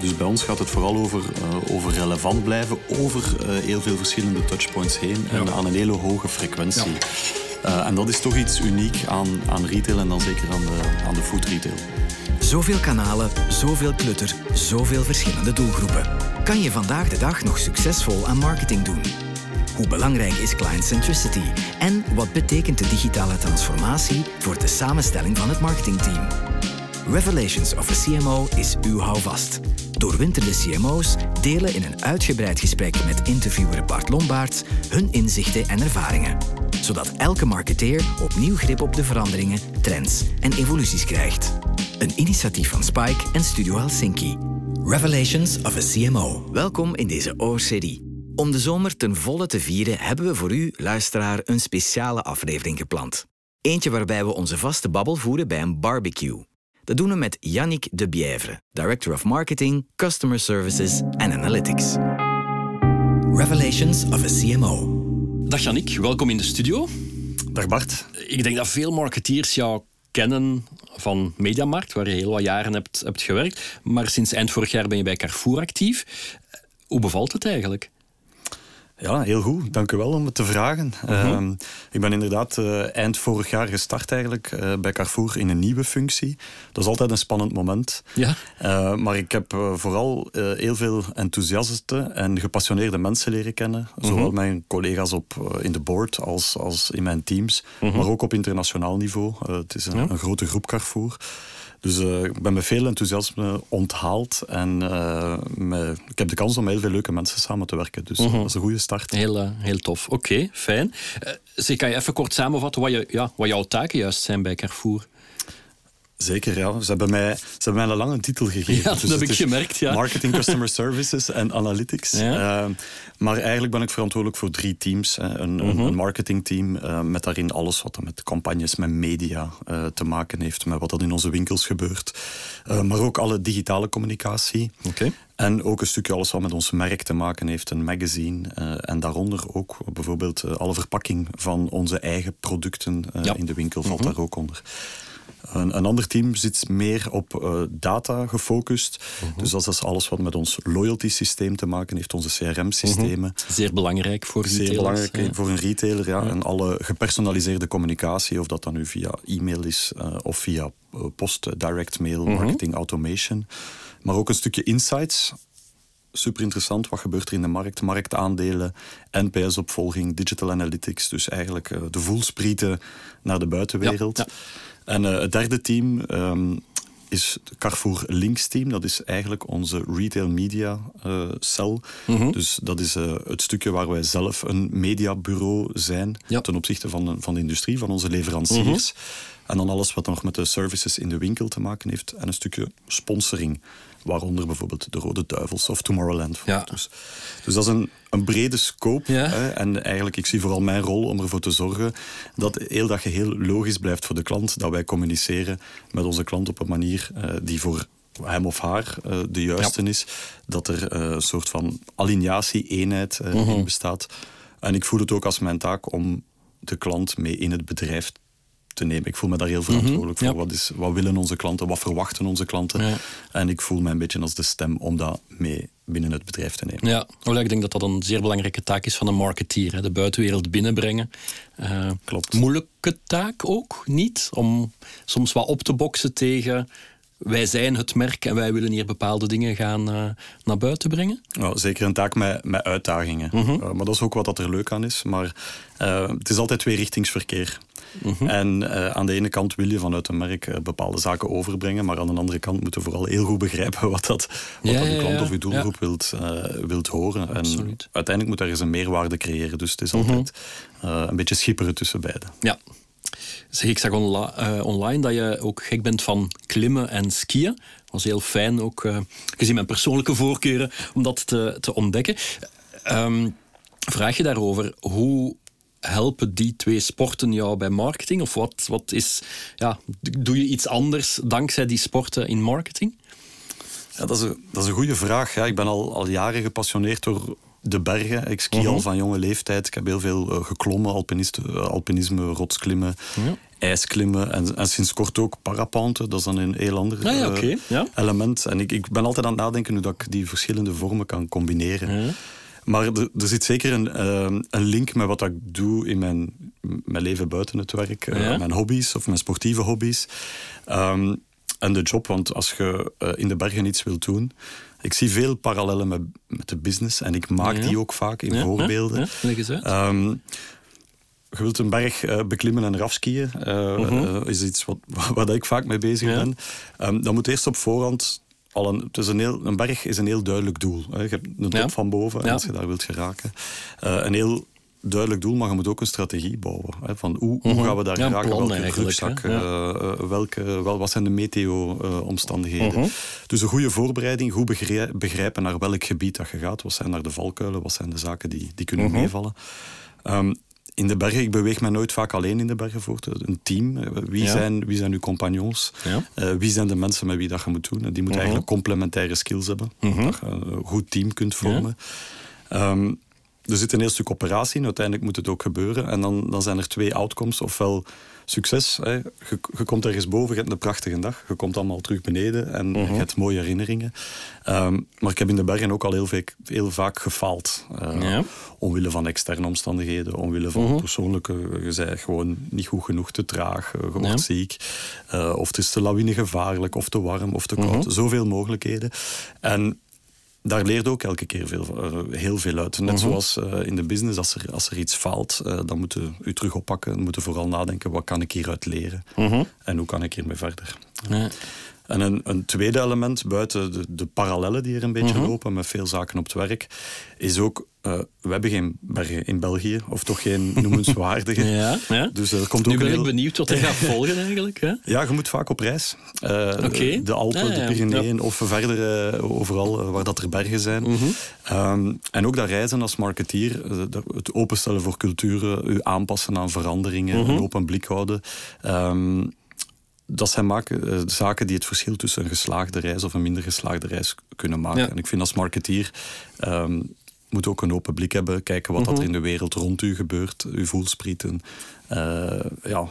dus bij ons gaat het vooral over, over relevant blijven, over heel veel verschillende touchpoints heen en aan een hele hoge frequentie. en dat is toch iets uniek aan, aan retail en dan zeker aan de, aan de food retail. Zoveel kanalen, zoveel klutter, zoveel verschillende doelgroepen. Kan je vandaag de dag nog succesvol aan marketing doen? Hoe belangrijk is client centricity? En wat betekent de digitale transformatie voor de samenstelling van het marketingteam? Revelations of a CMO is uw houvast. Doorwinterde CMO's delen in een uitgebreid gesprek met interviewer Bart Lombaerts hun inzichten en ervaringen. Zodat elke marketeer opnieuw grip op de veranderingen, trends en evoluties krijgt. Een initiatief van Spike en Studio Helsinki. Revelations of a CMO. Welkom in deze OCD. Om de zomer ten volle te vieren hebben we voor u, luisteraar, een speciale aflevering gepland. Eentje waarbij we onze vaste babbel voeren bij een barbecue. Dat doen we met Yannick de Bièvre, Director of Marketing, Customer Services en Analytics. Revelations of a CMO. Dag Yannick, welkom in de studio. Dag Bart. Ik denk dat veel marketeers jou kennen van Mediamarkt, waar je heel wat jaren hebt, hebt gewerkt. Maar sinds eind vorig jaar ben je bij Carrefour actief. Hoe bevalt het eigenlijk? Ja, heel goed. Dank u wel om het te vragen. Mhm. Ehm, ik ben inderdaad uh, eind vorig jaar gestart eigenlijk uh, bij Carrefour in een nieuwe functie. Dat is altijd een spannend moment. Ja. Uh, maar ik heb vooral heel veel enthousiaste en gepassioneerde mensen leren kennen. Mhm. Zowel mijn collega's op, in de board als, als in mijn teams. Mhm. Maar ook op internationaal niveau. het is een, een grote groep Carrefour. Dus uh, ik ben met veel enthousiasme onthaald. En uh, me, ik heb de kans om met heel veel leuke mensen samen te werken. Dus uh dat is een goede start. Heel, uh, heel tof. Oké, fijn. zeg, kan je even kort samenvatten wat, je, ja, wat jouw taken juist zijn bij Carrefour? Zeker, ja. Ze hebben mij, ze hebben mij een lange titel gegeven. Ja, dat dus heb ik gemerkt, ja. Marketing, Customer Services en Analytics. Ja. Uh, maar eigenlijk ben ik verantwoordelijk voor drie teams. Een, mm -hmm. een marketingteam uh, met daarin alles wat met campagnes, met media uh, te maken heeft. Met wat er in onze winkels gebeurt. maar ook alle digitale communicatie. Okay. En ook een stukje alles wat met ons merk te maken heeft, een magazine. en daaronder ook bijvoorbeeld alle verpakking van onze eigen producten ja. in de winkel valt mm -hmm. daar ook onder. Een, een, ander team zit meer op uh, data gefocust. Mhm. Dus dat is alles wat met ons loyalty systeem te maken heeft, onze CRM-systemen. Mhm. Zeer belangrijk voor Zeer belangrijk voor een retailer, ja. En alle gepersonaliseerde communicatie, of dat dan nu via e-mail is uh, of via uh, post, direct mail, mhm. marketing, automation. Maar ook een stukje insights super interessant. Wat gebeurt er in de markt? Marktaandelen, NPS-opvolging, digital analytics. Dus eigenlijk uh, de voelsprieten naar de buitenwereld. Ja, ja. En uh, het derde team um, is het Carrefour Links team. Dat is eigenlijk onze retail media uh, cel. Mm -hmm. Dus dat is uh, het stukje waar wij zelf een mediabureau zijn ja. ten opzichte van, van de industrie, van onze leveranciers. Mm -hmm. En dan alles wat nog met de services in de winkel te maken heeft. En een stukje sponsoring. Waaronder bijvoorbeeld de Rode Duivels of Tomorrowland. Ja. Dus, dus dat is een, een brede scope. Ja. Hè? En eigenlijk, ik zie vooral mijn rol om ervoor te zorgen dat heel dat geheel logisch blijft voor de klant. Dat wij communiceren met onze klant op een manier uh, die voor hem of haar uh, de juiste ja. is. Dat er uh, een soort van alineatie, eenheid uh, in bestaat. En ik voel het ook als mijn taak om de klant mee in het bedrijf te nemen. Ik voel me daar heel verantwoordelijk mm -hmm, voor. Ja. Wat, is, wat willen onze klanten? Wat verwachten onze klanten? Ja. En ik voel me een beetje als de stem om dat mee binnen het bedrijf te nemen. Ja, well, ik denk dat dat een zeer belangrijke taak is van een marketeer. Hè? De buitenwereld binnenbrengen. Uh, Klopt. Moeilijke taak ook niet? Om soms wat op te boksen tegen wij zijn het merk en wij willen hier bepaalde dingen gaan uh, naar buiten brengen? Ja, zeker een taak met, met uitdagingen. Mm -hmm. uh, maar dat is ook wat dat er leuk aan is. Maar uh, het is altijd tweerichtingsverkeer. Mm -hmm. En aan de ene kant wil je vanuit een merk bepaalde zaken overbrengen, maar aan de andere kant moeten we vooral heel goed begrijpen wat, dat, wat ja, dat de klant ja, of je doelgroep wilt, wilt horen. Absoluut. En uiteindelijk moet ergens een meerwaarde creëren. Dus het is altijd mm -hmm. een beetje schipperen tussen beiden. Ja, Zeg, ik zag onla uh, online dat je ook gek bent van klimmen en skiën. Dat was heel fijn, ook uh, gezien mijn persoonlijke voorkeuren, om dat te, te ontdekken. Um, vraag je daarover, hoe helpen die twee sporten jou bij marketing? Of wat, wat is, ja, doe je iets anders dankzij die sporten in marketing? Ja, dat, is een, dat is een goede vraag. Ja. Ik ben al, al jaren gepassioneerd door de bergen. Ik ski uh -huh. al van jonge leeftijd. Ik heb heel veel uh, geklommen, alpinisme, rotsklimmen. Ijsklimmen en, en sinds kort ook parapente. Dat is dan een heel ander Ah ja, eh, ja. element. En ik, ik ben altijd aan het nadenken hoe dat ik die verschillende vormen kan combineren. Maar er, er zit zeker een, eh, een link met wat ik doe in mijn, mijn leven buiten het werk. eh, Ja. Mijn hobby's of mijn sportieve hobby's. Ehm, en de job, want als je eh, in de bergen iets wilt doen... Ik zie veel parallellen met, met de business en ik maak Ja. die ook vaak in Ja, voorbeelden. Ja. Ehm, je wilt een berg eh, beklimmen en erafskiën. eh Mhm. is iets wat, waar ik vaak mee bezig ben. Ehm, dan moet eerst op voorhand... Al een, het is een, heel, een berg is een heel duidelijk doel. Hè. Je hebt een top Ja. van boven Ja. als je daar wilt geraken. Eh, een heel duidelijk doel, maar je moet ook een strategie bouwen. Hè, van hoe, hoe gaan we daar Mhm. Ja, geraken? Welke rugzak? hè. Ja. eh, eh, welke, wel, wat zijn de meteo-omstandigheden? Mhm. Dus een goede voorbereiding, goed begrij- begrijpen naar welk gebied dat je gaat. Wat zijn daar de valkuilen? Wat zijn de zaken die, die kunnen Mhm. meevallen? Ehm, in de bergen, ik beweeg me nooit vaak alleen in de bergen voort. Een team. Eh, Wie, Ja. zijn, wie zijn uw compagnons? Ja. Eh, wie zijn de mensen met wie dat je moet doen? En die moeten Mhm. eigenlijk complementaire skills hebben. Dat je een goed team kunt vormen. Ehm, er zit een heel stuk operatie in. Uiteindelijk moet het ook gebeuren. En dan, dan zijn er twee outcomes. Ofwel succes. Hè. Je, je komt ergens boven, je hebt een prachtige dag. Je komt allemaal terug beneden en je hebt mooie herinneringen. Ehm, maar ik heb in de bergen ook al heel, vaak, heel vaak gefaald. Eh, Ja. Omwille van externe omstandigheden, omwille van persoonlijke... Je bent gewoon niet goed genoeg te traag, je wordt Ja. ziek. Eh, of het is te lawinegevaarlijk, of te warm, of te koud. Zoveel mogelijkheden. En daar leert ook elke keer veel, eh, heel veel uit. Net zoals eh, in de business, als er, als er iets faalt, eh, dan moet je u terug oppakken. Dan moet je vooral nadenken, wat kan ik hieruit leren? En hoe kan ik hiermee verder? En een, een tweede element, buiten de, de parallellen die er een beetje lopen met veel zaken op het werk, is ook, eh, we hebben geen bergen in België, of toch geen noemenswaardige. Ja, ja. Dus er komt Nu ook ben een ik heel- benieuwd wat er gaat volgen eigenlijk. Hè? ja, je moet vaak op reis. Oké. De Alpen, ja, de Pyreneeën of verder eh, overal waar dat er bergen zijn. Mhm. Ehm, en ook dat reizen als marketeer, dat- het openstellen voor culturen, u aanpassen aan veranderingen, Mhm. een open blik houden. Ehm, dat zijn maken, zaken die het verschil tussen een geslaagde reis of een minder geslaagde reis kunnen maken. Ja. En ik vind als marketeer ehm, moet ook een open blik hebben, kijken wat Mhm. dat er in de wereld rond u gebeurt, uw voelsprieten, eh, ja,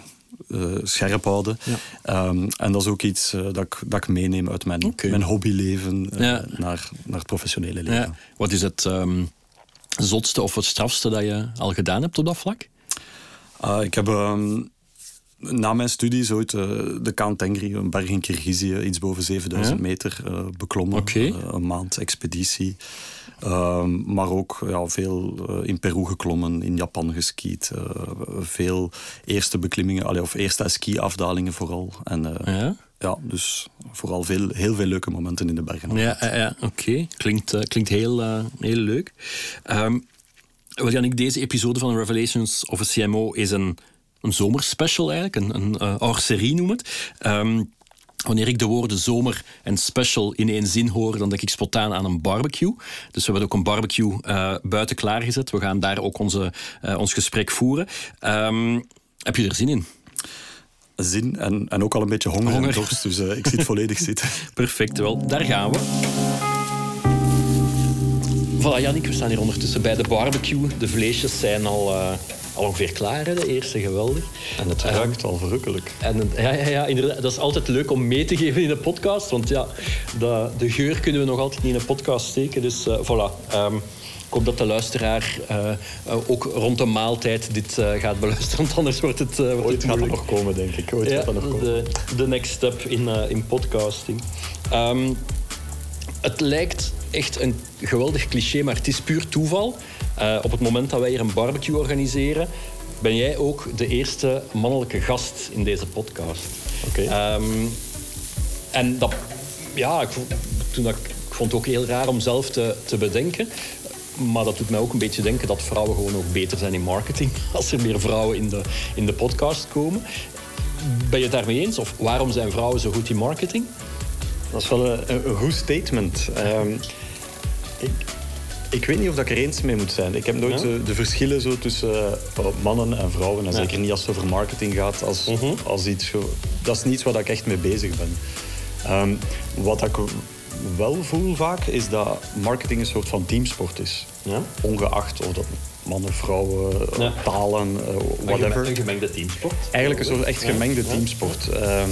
eh, scherp houden. Ja. Ehm, en dat is ook iets eh, dat, ik, dat ik meeneem uit mijn, mijn hobbyleven Ja. naar, naar het professionele leven. Ja. Wat is het ehm, zotste of het strafste dat je al gedaan hebt op dat vlak? Ah, ik heb ehm, na mijn studies ooit de Kaan Tengri, een berg in Kirgizië, iets boven 7000 Ja. meter beklommen. Eh, een maand expeditie. Ehm, maar ook ja, veel eh, in Peru geklommen, in Japan geskiet. eh, veel eerste beklimmingen, allee, of eerste ski-afdalingen vooral. En, eh, Ja. ja, dus vooral veel, heel veel leuke momenten in de bergen. Ja, ja, oké. Klinkt, klinkt heel, heel leuk. Ehm wel, Jannik, deze episode van Revelations of a CMO is een, een zomerspecial eigenlijk. Een, een serie noem het. Ehm, wanneer ik de woorden zomer en special in één zin hoor, dan denk ik spontaan aan een barbecue. Dus we hebben ook een barbecue eh, buiten klaargezet. We gaan daar ook onze, eh, ons gesprek voeren. Ehm, heb je er zin in? Zin en, en ook al een beetje honger, Honger. en dorst. Dus eh, ik zit volledig zitten. Perfect, wel, daar gaan we. Voilà, Jannik, we staan hier ondertussen bij de barbecue. De vleesjes zijn al, al ongeveer klaar, hè, de eerste, geweldig. En het ruikt al verrukkelijk. En ja, ja, ja, inderdaad, dat is altijd leuk om mee te geven in een podcast. Want ja, de, de geur kunnen we nog altijd niet in een podcast steken. Dus eh, voilà. Ehm, ik hoop dat de luisteraar eh, eh, ook rond de maaltijd dit gaat beluisteren. Want anders wordt het, wordt Ooit het gaat dat nog komen, denk ik. Ooit Ja, gaat dat nog komen. de, de next step in, in podcasting. Ehm, het lijkt echt een geweldig cliché, maar het is puur toeval. Eh, op het moment dat wij hier een barbecue organiseren, ben jij ook de eerste mannelijke gast in deze podcast. Oké. Ehm, en dat, ja, ik, vond- toen dat, ik vond het ook heel raar om zelf te, te bedenken. Maar dat doet mij ook een beetje denken dat vrouwen gewoon ook beter zijn in marketing. Als er meer vrouwen in de, in de podcast komen. Ben je het daarmee eens? Of waarom zijn vrouwen zo goed in marketing? Dat is wel een, een, goed statement. Ehm, ik, ik weet niet of dat ik er eens mee moet zijn. Ik heb nooit Ja? de, de verschillen zo tussen eh, mannen en vrouwen. En zeker niet als het over marketing gaat. Als, Mhm. als iets, dat is niet iets waar ik echt mee bezig ben. Ehm, wat ik wel voel vaak, is dat marketing een soort van teamsport is. Ja? Ongeacht of dat mannen, vrouwen, Ja. talen, eh, whatever. Een gemengde teamsport. Eigenlijk een soort echt gemengde teamsport. Ehm,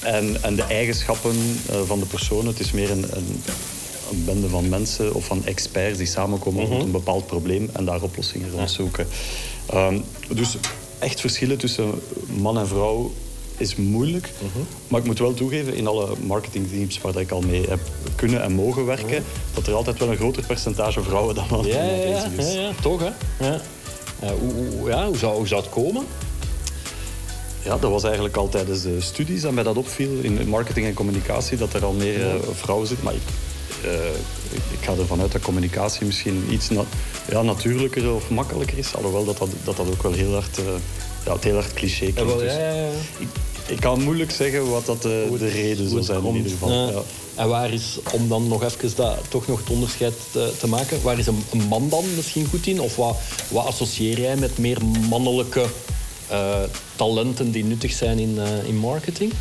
en, en de eigenschappen eh, van de personen, het is meer een, een, een bende van mensen of van experts die samenkomen rond een bepaald probleem en daar oplossingen rond zoeken. Ehm, dus echt verschillen tussen man en vrouw is moeilijk. Maar ik moet wel toegeven, in alle marketingteams waar ik al mee heb kunnen en mogen werken, dat er altijd wel een groter percentage vrouwen dan mannen Ja, ja, ja, is. ja, toch hè? Ja. Ja, hoe, hoe- ja, hoe, zou, hoe zou het komen? Ja, dat was eigenlijk al tijdens de studies dat mij dat opviel in marketing en communicatie, dat er al meer eh, vrouwen zitten. Maar ik, eh, ik, ik ga ervan uit dat communicatie misschien iets na- ja, natuurlijker of makkelijker is. Alhoewel dat dat, dat, dat ook wel heel hard, eh, ja, het heel hard cliché klinkt. Dus ik, ik kan moeilijk zeggen wat dat de, de reden zou zijn in ieder geval. En waar is, om dan nog even dat, toch nog het onderscheid te, te maken, waar is een, een man dan misschien goed in? Of wat, wat associeer jij met meer mannelijke talenten die nuttig zijn in, eh, in marketing?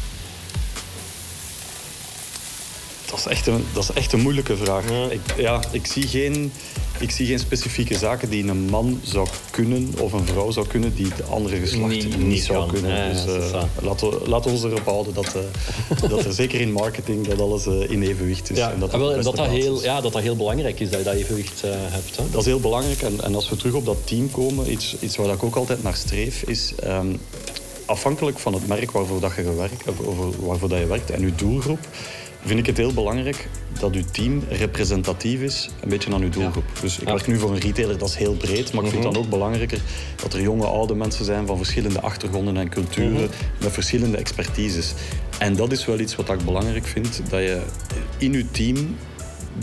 Dat is echt een, dat is echt een moeilijke vraag. Ik, ja, ik, zie geen, ik zie geen specifieke zaken die een man zou kunnen of een vrouw zou kunnen die het andere geslacht Niet- niet, niet zou kan. kunnen. Ja, ja, dus eh, laten, we, laten we ons erop houden dat, eh, dat er zeker in marketing dat alles eh, in evenwicht is. Ja, en dat, en wel, beste dat, dat, heel, ja, dat dat heel belangrijk is dat je dat evenwicht hebt. Hè? Dat is heel belangrijk. En, en als we terug op dat team komen, iets, iets waar ik ook altijd naar streef, is ehm, afhankelijk van het merk waarvoor, dat je, gewerkt, waarvoor dat je werkt en je doelgroep, vind ik het heel belangrijk dat je team representatief is, een beetje aan je doelgroep. Dus ik Ja. Mhm. werk nu voor een retailer, dat is heel breed, maar ik vind het dan ook belangrijker dat er jonge, oude mensen zijn van verschillende achtergronden en culturen, Mhm. met verschillende expertises. En dat is wel iets wat ik belangrijk vind, dat je in je team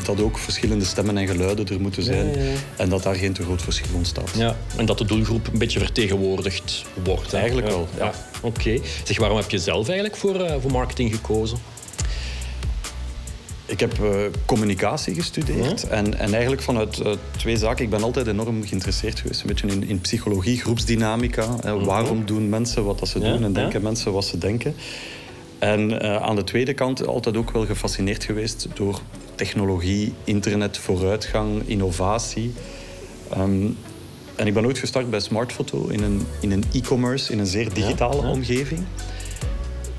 dat ook verschillende stemmen en geluiden er moeten zijn. ja, ja. En dat daar geen te groot verschil ontstaat. Ja, en dat de doelgroep een beetje vertegenwoordigd wordt. Eigenlijk wel, ja. Oké. Zeg, waarom heb je zelf eigenlijk voor, eh, voor marketing gekozen? Ik heb eh, communicatie gestudeerd. En, en eigenlijk vanuit eh, twee zaken. Ik ben altijd enorm geïnteresseerd geweest. Een beetje in, in psychologie, groepsdynamica. Hè, Waarom doen mensen wat dat ze Ja, doen en denken mensen wat ze denken. En eh, aan de tweede kant altijd ook wel gefascineerd geweest door technologie, internet, vooruitgang, innovatie. Ehm, en ik ben ooit gestart bij Smartphoto in een, in een e-commerce, in een zeer digitale omgeving.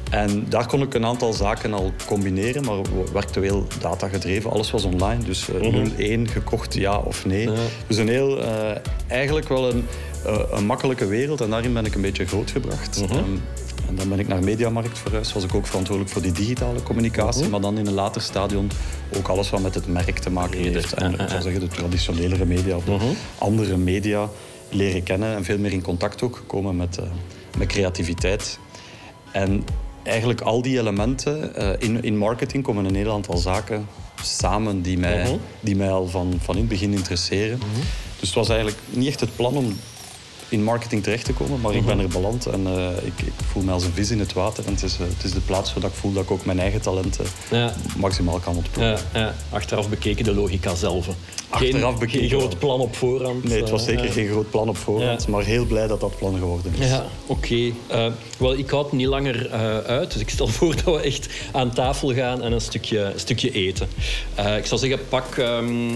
En daar kon ik een aantal zaken al combineren, maar we werkten heel datagedreven. Alles was online, dus eh 0-1 gekocht, ja of nee. Dus een heel, eh, eigenlijk wel een, eh, een makkelijke wereld en daarin ben ik een beetje grootgebracht. Ehm, en dan ben ik naar Mediamarkt verhuisd, was ik ook verantwoordelijk voor die digitale communicatie, maar dan in een later stadion ook alles wat met het merk te maken heeft. En ik zou zeggen de traditionelere media of de andere media leren kennen en veel meer in contact ook gekomen met, met creativiteit. En eigenlijk al die elementen, eh, in, in marketing komen een heel aantal zaken samen die mij, die mij al van, van in het begin interesseren. Dus het was eigenlijk niet echt het plan om in marketing terecht te komen, maar ik ben er beland en eh, ik, ik voel me als een vis in het water. En het is, eh, het is de plaats waar ik voel dat ik ook mijn eigen talenten Ja. maximaal kan ontplooien. Ja, ja, achteraf bekeken de logica zelf. Achteraf geen, bekeken Geen groot plan op voorhand. Nee, het was eh, zeker geen groot plan op voorhand, maar heel blij dat dat plan geworden is. Ja, oké. Wel, ik houd niet langer uit, dus ik stel voor dat we echt aan tafel gaan en een stukje, een stukje eten. Ik zou zeggen, pak, ehm,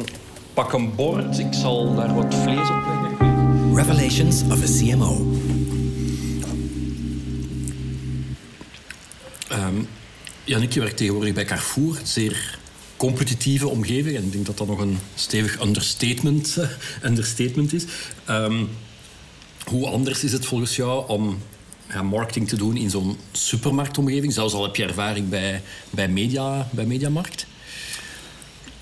pak een bord. Ik zal daar wat vlees op leggen. Revelations of a CMO. Ehm Jannik, je werkt tegenwoordig bij Carrefour, een zeer competitieve omgeving. En ik denk dat dat nog een stevig understatement, eh, understatement is. Ehm, hoe anders is het volgens jou om ja, marketing te doen in zo'n supermarktomgeving? Zelfs al heb je ervaring bij, bij, media, bij Mediamarkt.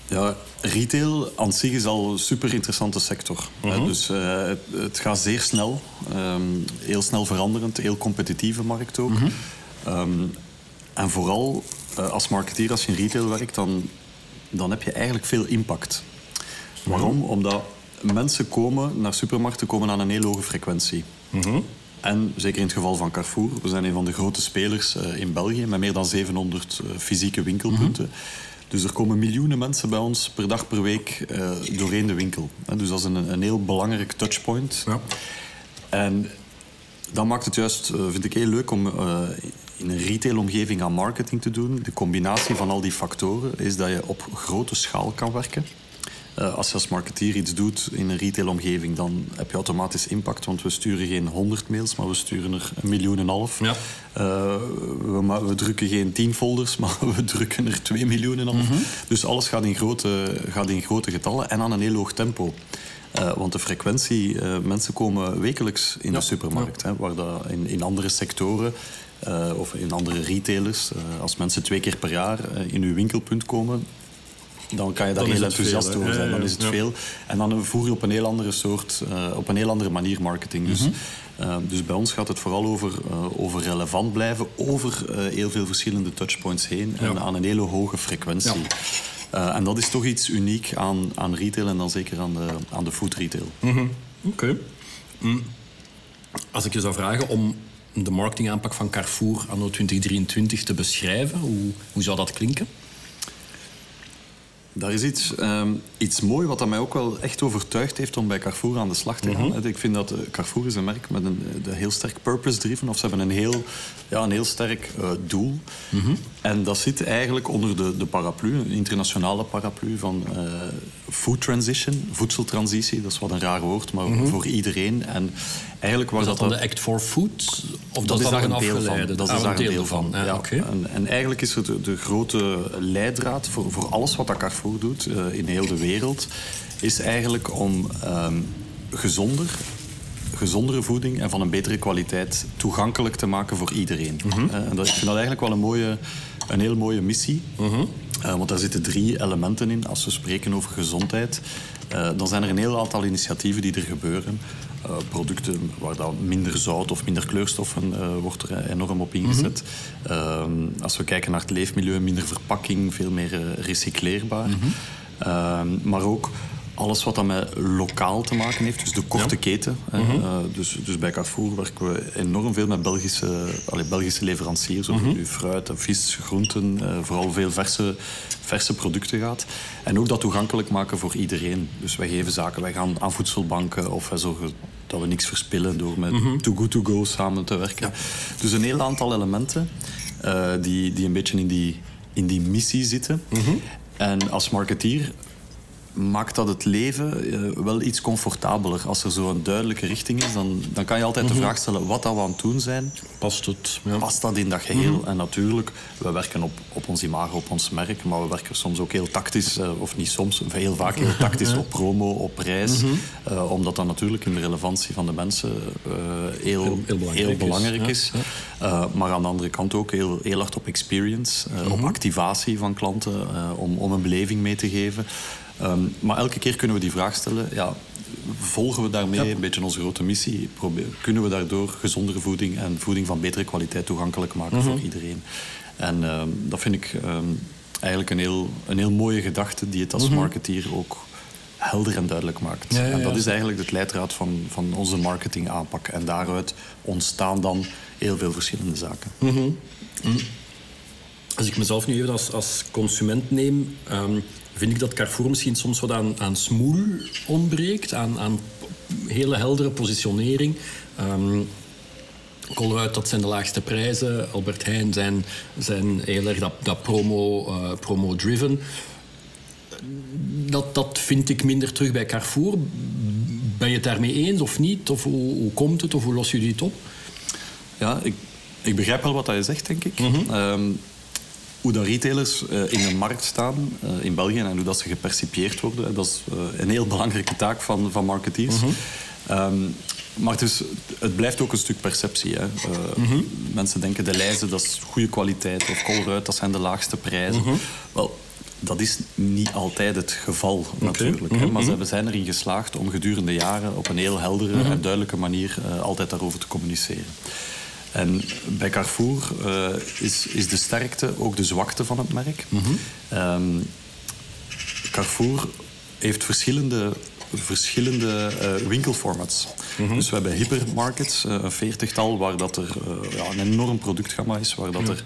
Ja, retail aan zich is al een super interessante sector. Hè, Dus eh, het, het gaat zeer snel, ehm, heel snel veranderend, heel competitieve markt ook. Ehm, en vooral eh, als marketeer, als je in retail werkt, dan, dan heb je eigenlijk veel impact. Waarom? Omdat mensen komen naar supermarkten komen aan een heel hoge frequentie. En zeker in het geval van Carrefour, we zijn een van de grote spelers eh, in België met meer dan 700 eh, fysieke winkelpunten. Dus er komen miljoenen mensen bij ons per dag per week eh, doorheen de winkel. Dus dat is een, een heel belangrijk touchpoint. Ja. En dat maakt het juist, eh, vind ik heel leuk om eh, in een retailomgeving aan marketing te doen. De combinatie van al die factoren is dat je op grote schaal kan werken. Uh, als je als marketeer iets doet in een retailomgeving, dan heb je automatisch impact. Want we sturen geen 100 mails, maar we sturen er een miljoen en een half. Ja. Uh, we, we, drukken geen 10 folders, maar we drukken er 2 miljoen en een half. Mm Dus alles gaat in, grote, gaat in grote getallen en aan een heel hoog tempo. Uh, want de frequentie, mensen komen wekelijks in ja. de supermarkt. Hè, waar dat in, in andere sectoren uh, of in andere retailers. Uh, als mensen twee keer per jaar uh, in uw winkelpunt komen, dan kan je daar heel enthousiast veel, over zijn. Dan is het veel. En dan voer je op een heel andere soort, op een heel andere manier marketing. Dus, mm -hmm. dus bij ons gaat het vooral over, over relevant blijven, over heel veel verschillende touchpoints heen en aan een hele hoge frequentie. en dat is toch iets uniek aan, aan retail en dan zeker aan de, aan de food retail. Mm -hmm. Oké. Okay. Mm. Als ik je zou vragen om de marketingaanpak van Carrefour anno 2023 te beschrijven? Hoe, hoe zou dat klinken? Daar is iets, um, iets mooi wat mij ook wel echt overtuigd heeft om bij Carrefour aan de slag te gaan. Mm -hmm. Ik vind dat uh, Carrefour is een merk met een de heel sterk purpose-driven. Of ze hebben een heel, ja, een heel sterk uh, doel. Mm -hmm. En dat zit eigenlijk onder de, de paraplu, een internationale paraplu van uh, food transition, voedseltransitie. Dat is wat een raar woord, maar mm -hmm. voor iedereen. En eigenlijk was dat, dat dan de Act for Food? Of dat, dat is daar een deel van. Dat is ah, daar een deel van. van. Ja, ja. Okay. En, en, eigenlijk is het de, de, grote leidraad voor, voor alles wat dat Carrefour doet uh, in heel de wereld, is eigenlijk om um, gezonder, gezondere voeding en van een betere kwaliteit toegankelijk te maken voor iedereen. Mm -hmm. uh, en dat, ik vind dat eigenlijk wel een, mooie, een heel mooie missie. Mm -hmm. uh, want daar zitten drie elementen in. Als we spreken over gezondheid, dan zijn er een heel aantal initiatieven die er gebeuren. Uh, producten waar dan minder zout of minder kleurstoffen uh, wordt er enorm op ingezet. Mm -hmm. uh, als we kijken naar het leefmilieu, minder verpakking, veel meer recycleerbaar. Mm -hmm. maar ook alles wat dan met lokaal te maken heeft, dus de korte ja. keten. Mm -hmm. dus, dus bij Carrefour werken we enorm veel met Belgische, allee, Belgische leveranciers. Over mm -hmm. fruit, vis, groenten, vooral veel verse, verse producten gaat. En ook dat toegankelijk maken voor iedereen. Dus wij geven zaken, wij gaan aan voedselbanken of wij zorgen dat we niks verspillen door met mm -hmm. Too Good To Go samen te werken. Ja. Dus een heel aantal elementen uh, die, die een beetje in die, in die missie zitten. En als marketeer maakt dat het leven uh, wel iets comfortabeler. Als er zo'n duidelijke richting is, dan, dan kan je altijd mm -hmm. de vraag stellen wat dat we aan het doen zijn. Past het? Ja. Past dat in dat geheel? Mm -hmm. En natuurlijk, we werken op, op ons imago, op ons merk, maar we werken soms ook heel tactisch, uh, of niet soms, heel vaak heel tactisch op promo, op prijs. Mm -hmm. uh, omdat dat natuurlijk in de relevantie van de mensen heel, heel, heel, belangrijk heel belangrijk is. is. Ja. maar aan de andere kant ook heel, heel hard op experience, op activatie van klanten, om, om een beleving mee te geven. Um, maar elke keer kunnen we die vraag stellen. Ja, volgen we daarmee ja. een beetje onze grote missie? Probeer, kunnen we daardoor gezondere voeding en voeding van betere kwaliteit toegankelijk maken mm -hmm. voor iedereen? En um, dat vind ik um, eigenlijk een heel, een heel mooie gedachte die het als mm -hmm. marketeer ook helder en duidelijk maakt. Ja, ja, en dat is eigenlijk het leidraad van, van onze marketingaanpak. En daaruit ontstaan dan heel veel verschillende zaken. Mm -hmm. Als ik mezelf nu even als, als consument neem, um, vind ik dat Carrefour misschien soms wat aan, aan smoel ontbreekt, aan, aan hele heldere positionering. Um, Colruyt, dat zijn de laagste prijzen. Albert Heijn zijn, zijn heel erg dat, dat promo, uh, promo-driven. Dat, dat vind ik minder terug bij Carrefour. Ben je het daarmee eens of niet? Of hoe, hoe komt het? Of hoe lossen jullie het op? Ja, ik, ik begrijp wel wat je zegt, denk ik. Mm -hmm. um, hoe dat retailers uh, in de markt staan uh, in België en hoe dat ze gepercipieerd worden. Dat is uh, een heel belangrijke taak van, van marketeers. Mm -hmm. um, maar dus, het blijft ook een stuk perceptie. Hè. Mm -hmm. Mensen denken de lijzen, dat is goede kwaliteit. Of Colruyt, dat zijn de laagste prijzen. Mm -hmm. Wel, dat is niet altijd het geval, okay. natuurlijk. Hè. Maar ze zijn erin geslaagd om gedurende jaren op een heel heldere en duidelijke manier altijd daarover te communiceren. En bij Carrefour uh, is, is de sterkte ook de zwakte van het merk. Mm -hmm. um, Carrefour heeft verschillende, verschillende uh, winkelformats. Mm -hmm. Dus we hebben hypermarkets, uh, een veertigtal, waar dat er ja, een enorm productgamma is, waar dat er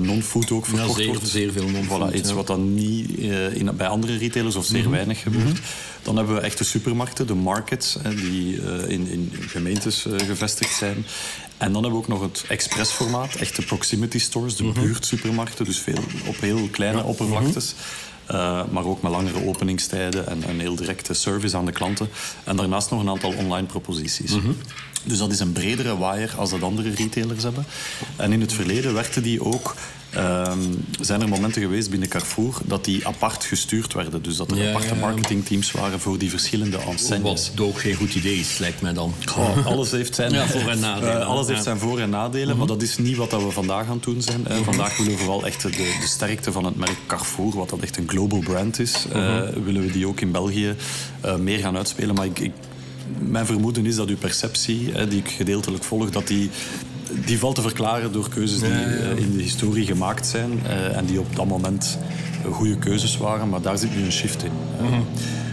non-food ook verkocht ja, zeer, wordt. Zeer veel non-food. Voilà, iets wat dan niet in, bij andere retailers of zeer mm -hmm. weinig gebeurt. -hmm. Dan hebben we echte supermarkten, de markets, die in, in gemeentes gevestigd zijn. En dan hebben we ook nog het expressformaat, echte proximity stores, de buurtsupermarkten, dus veel, op heel kleine oppervlaktes. Uh, maar ook met langere openingstijden en een heel directe service aan de klanten. En daarnaast nog een aantal online proposities. Mhm. Dus dat is een bredere waaier als dat andere retailers hebben. En in het verleden werkte die ook Um, zijn er momenten geweest binnen Carrefour dat die apart gestuurd werden. Dus dat er aparte marketingteams waren voor die verschillende enseignes. Wat ook geen goed idee is, lijkt mij dan. alles heeft zijn voor- en nadelen. Uh, alles heeft zijn voor- en nadelen, maar mhm. dat is niet wat we vandaag aan het doen zijn. Uh, vandaag willen we vooral echt de, de, sterkte van het merk Carrefour, wat dat echt een global brand is, uh, willen we die ook in België meer gaan uitspelen. Maar ik, ik mijn vermoeden is dat uw perceptie, die ik gedeeltelijk volg, dat die die valt te verklaren door keuzes die uh, in de historie gemaakt zijn uh, en die op dat moment goede keuzes waren. Maar daar zit nu een shift in. Uh,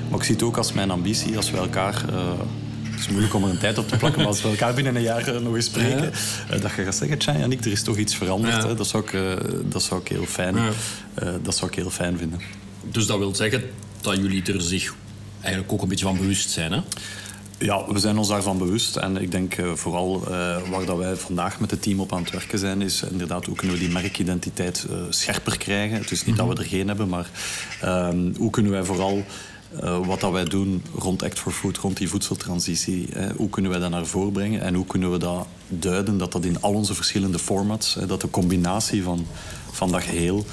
Maar ik zie het ook als mijn ambitie, als we elkaar... het is moeilijk om er een tijd op te plakken, maar als we elkaar binnen een jaar nog eens spreken, dat je gaat zeggen, tja, Janik, er is toch iets veranderd. Hè? Dat, zou ik, dat zou ik heel fijn, dat zou ik heel fijn vinden. Dus dat wil zeggen dat jullie er zich eigenlijk ook een beetje van bewust zijn, hè? Ja, we zijn ons daarvan bewust. En ik denk uh, vooral uh, waar dat wij vandaag met het team op aan het werken zijn, is inderdaad hoe kunnen we die merkidentiteit uh, scherper krijgen. Het is niet dat we er geen hebben, maar ehm, hoe kunnen wij vooral wat dat wij doen rond Act for Food, rond die voedseltransitie, hoe kunnen wij dat naar voren brengen en hoe kunnen we dat duiden dat dat in al onze verschillende formats, dat de combinatie van, van dat geheel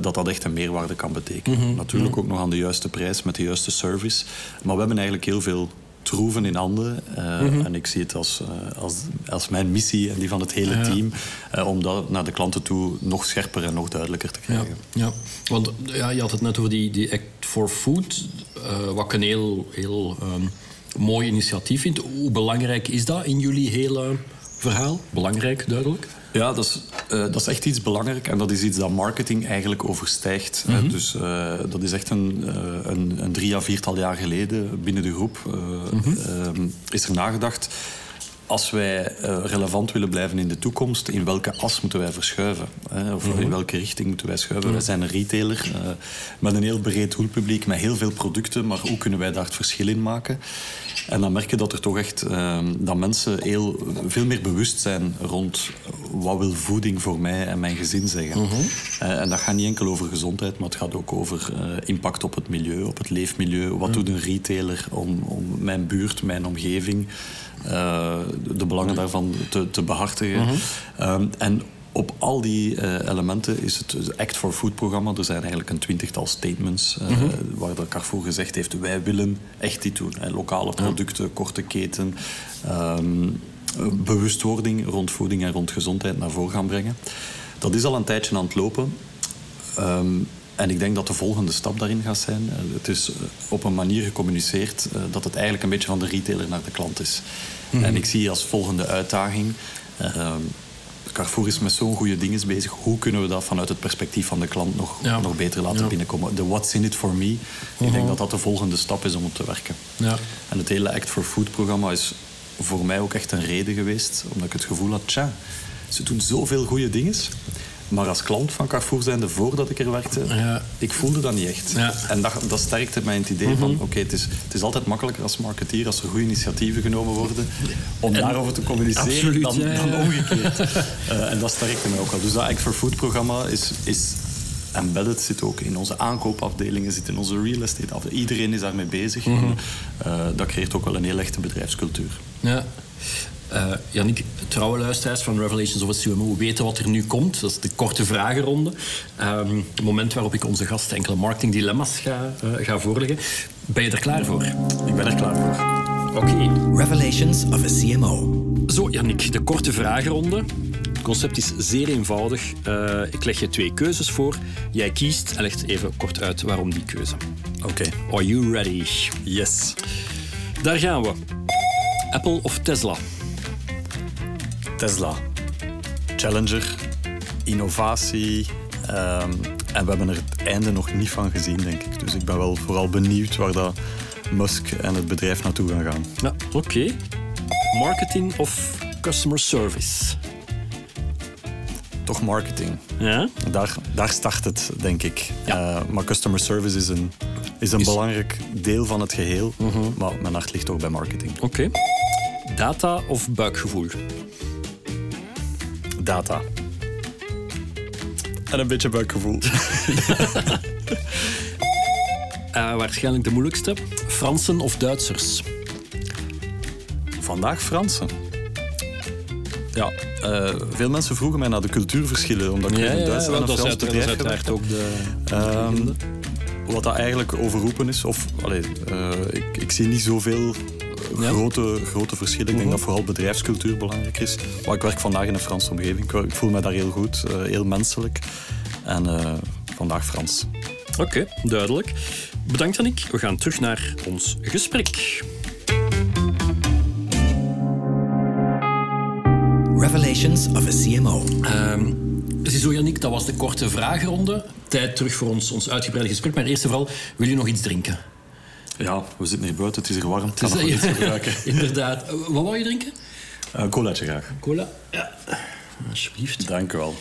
dat dat echt een meerwaarde kan betekenen. Mhm. Natuurlijk ook nog aan de juiste prijs met de juiste service. Maar we hebben eigenlijk heel veel troeven in handen. Uh, En ik zie het als, uh, als, als mijn missie en die van het hele team. Uh, om dat naar de klanten toe nog scherper en nog duidelijker te krijgen. Ja, ja. want ja, je had het net over die, die Act for Food. wat ik een heel, heel um, mooi initiatief vind. Hoe belangrijk is dat in jullie hele verhaal? Belangrijk, duidelijk? Ja, dat is, uh, dat is echt iets belangrijk en dat is iets dat marketing eigenlijk overstijgt. Mm -hmm. Dus uh, dat is echt een, uh, een, een, drie à viertal jaar geleden binnen de groep mm -hmm. is er nagedacht als wij relevant willen blijven in de toekomst, in welke as moeten wij verschuiven? Of in mhm. welke richting moeten wij schuiven? Wij zijn een retailer met een heel breed doelpubliek, met heel veel producten, maar hoe kunnen wij daar het verschil in maken? En dan merk je dat er toch echt ehm, dat mensen heel, veel meer bewust zijn rond wat wil voeding voor mij en mijn gezin zeggen. Mhm. Eh, en dat gaat niet enkel over gezondheid, maar het gaat ook over impact op het milieu, op het leefmilieu. Wat mhm. doet een retailer om, om mijn buurt, mijn omgeving, de belangen daarvan te, te behartigen. Mhm. um, en op al die uh, elementen is het Act for Food programma. Er zijn eigenlijk een twintigtal statements uh, mm -hmm. waar de Carrefour gezegd heeft: wij willen echt dit doen. Hè. Lokale producten, ja. korte keten, um, bewustwording rond voeding en rond gezondheid naar voren gaan brengen. Dat is al een tijdje aan het lopen. Um, en ik denk dat de volgende stap daarin gaat zijn. Het is op een manier gecommuniceerd dat het eigenlijk een beetje van de retailer naar de klant is. Mm -hmm. En ik zie als volgende uitdaging. Carrefour is met zo'n goede dingen bezig. Hoe kunnen we dat vanuit het perspectief van de klant nog, nog beter laten binnenkomen? De what's in it for me. Ik denk mhm. dat dat de volgende stap is om op te werken. Ja. En het hele Act for Food programma is voor mij ook echt een reden geweest. Omdat ik het gevoel had, tja, ze doen zoveel goede dingen. Maar als klant van Carrefour zijnde, voordat ik er werkte, ja. ik voelde dat niet echt. Ja. En dat, dat sterkte mij in het idee van, mhm. oké, het, is, het is altijd makkelijker als marketeer, als er goede initiatieven genomen worden, om daarover te communiceren dan, dan, omgekeerd. uh, en dat sterkte mij ook al. Dus dat Act for Food programma is, is embedded, zit ook in onze aankoopafdelingen, zit in onze real estate afdelingen. Iedereen is daarmee bezig. Mm -hmm. uh, dat creëert ook wel een heel echte bedrijfscultuur. Ja. Uh, Yannick, trouwe luisteraars van Revelations of a CMO weten wat er nu komt. Dat is de korte vragenronde. Um, het moment waarop ik onze gasten enkele marketing dilemma's ga, uh, ga voorleggen. Ben je er klaar voor? Ik ben er klaar voor. Oké. Okay. Revelations of a CMO. Zo, Yannick, de korte vragenronde. Het concept is zeer eenvoudig. Uh, ik leg je twee keuzes voor. Jij kiest en legt even kort uit waarom die keuze. Oké. Okay. Are you ready? Yes. Daar gaan we. Apple of Tesla? Tesla. Challenger, innovatie. Um, en we hebben er het einde nog niet van gezien, denk ik. Dus ik ben wel vooral benieuwd waar dat Musk en het bedrijf naartoe gaan gaan. Ja, oké. Okay. Marketing of customer service? Toch marketing. Ja? Daar, daar start het, denk ik. Ja. Uh, maar customer service is een, is een is... belangrijk deel van het geheel. -hmm. Maar mijn hart ligt ook bij marketing. Oké. Okay. Data of buikgevoel? Data. En een beetje buikgevoel. Uh, waarschijnlijk de moeilijkste. Fransen of Duitsers? Vandaag Fransen. Ja, uh, veel mensen vroegen mij naar de cultuurverschillen, omdat ik ja, in Duitsland ja, en Frans bedrijf uiteraard ook de... Um, wat dat eigenlijk overroepen is, of allez, uh, ik, ik zie niet zoveel grote, grote verschillen. Ik denk dat vooral bedrijfscultuur belangrijk is. Maar ik werk vandaag in een Franse omgeving. Ik voel me daar heel goed, uh, heel menselijk. En uh, vandaag Frans. Oké, okay, duidelijk. Bedankt Annick. We gaan terug naar ons gesprek. Revelations of a CMO. Um, Ziezo Yannick, dat was de korte vragenronde. Tijd terug voor ons, ons uitgebreide gesprek. Maar eerst en vooral, wil je nog iets drinken? Ja, we zitten hier buiten, het is hier warm. Het kan nog iets gebruiken. Inderdaad. Wat wou je drinken? Uh, colaatje graag. Cola? Ja. Alsjeblieft. Dank u wel.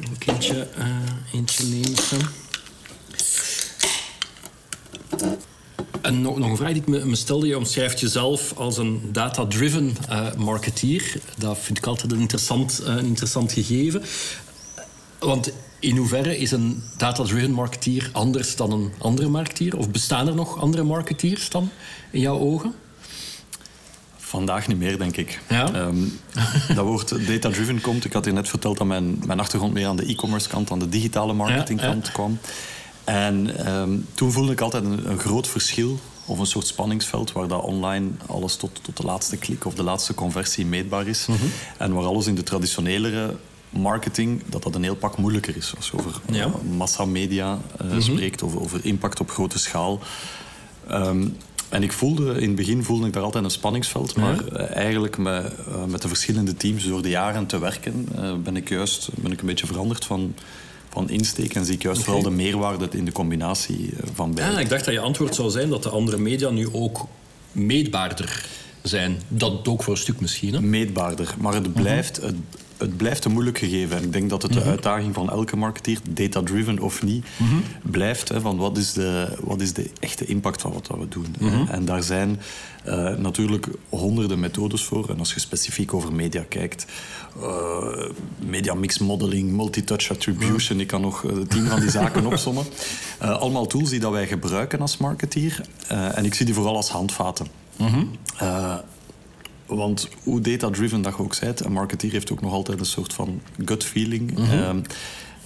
Een kindje, uh, eentje nemen. En nog, nog een vraag die ik me, me, stelde. Je omschrijft jezelf als een data-driven uh, marketeer. Dat vind ik altijd een interessant, uh, een interessant gegeven. Want in hoeverre is een data-driven marketeer anders dan een andere marketeer? Of bestaan er nog andere marketeers dan in jouw ogen? Vandaag niet meer, denk ik. Ja? Um, dat woord data-driven komt. Ik had je net verteld dat mijn, mijn achtergrond meer aan de e-commerce kant, aan de digitale marketingkant ja, ja. kwam. En um, toen voelde ik altijd een, een, groot verschil of een soort spanningsveld waar dat online alles tot, tot de laatste klik of de laatste conversie meetbaar is. Mm -hmm. En waar alles in de traditionelere marketing, dat dat een heel pak moeilijker is. Als je over ja. uh, massamedia uh, mm -hmm. spreekt, over, over impact op grote schaal. Um, en ik voelde, in het begin voelde ik daar altijd een spanningsveld. Maar ja. uh, eigenlijk met, met de verschillende teams door de jaren te werken, ben ik juist ben ik een beetje veranderd van van insteek en zie ik juist okay. vooral de meerwaarde in de combinatie van beide. Ah, ik dacht dat je antwoord zou zijn dat de andere media nu ook meetbaarder zijn. Dat ook voor een stuk misschien. Hè? Meetbaarder, maar het blijft, het, het blijft een moeilijk gegeven. En ik denk dat het de uitdaging van elke marketeer, data-driven of niet, blijft. Hè, van wat is, de, wat is de echte impact van wat we doen. En daar zijn uh, natuurlijk honderden methodes voor. En als je specifiek over media kijkt, uh, media mix modeling, multi-touch attribution, ik kan nog uh, tien van die zaken opsommen. allemaal tools die dat wij gebruiken als marketeer. en ik zie die vooral als handvaten. Want hoe data-driven dat je ook zei, een marketeer heeft ook nog altijd een soort van gut feeling. Mm -hmm. um,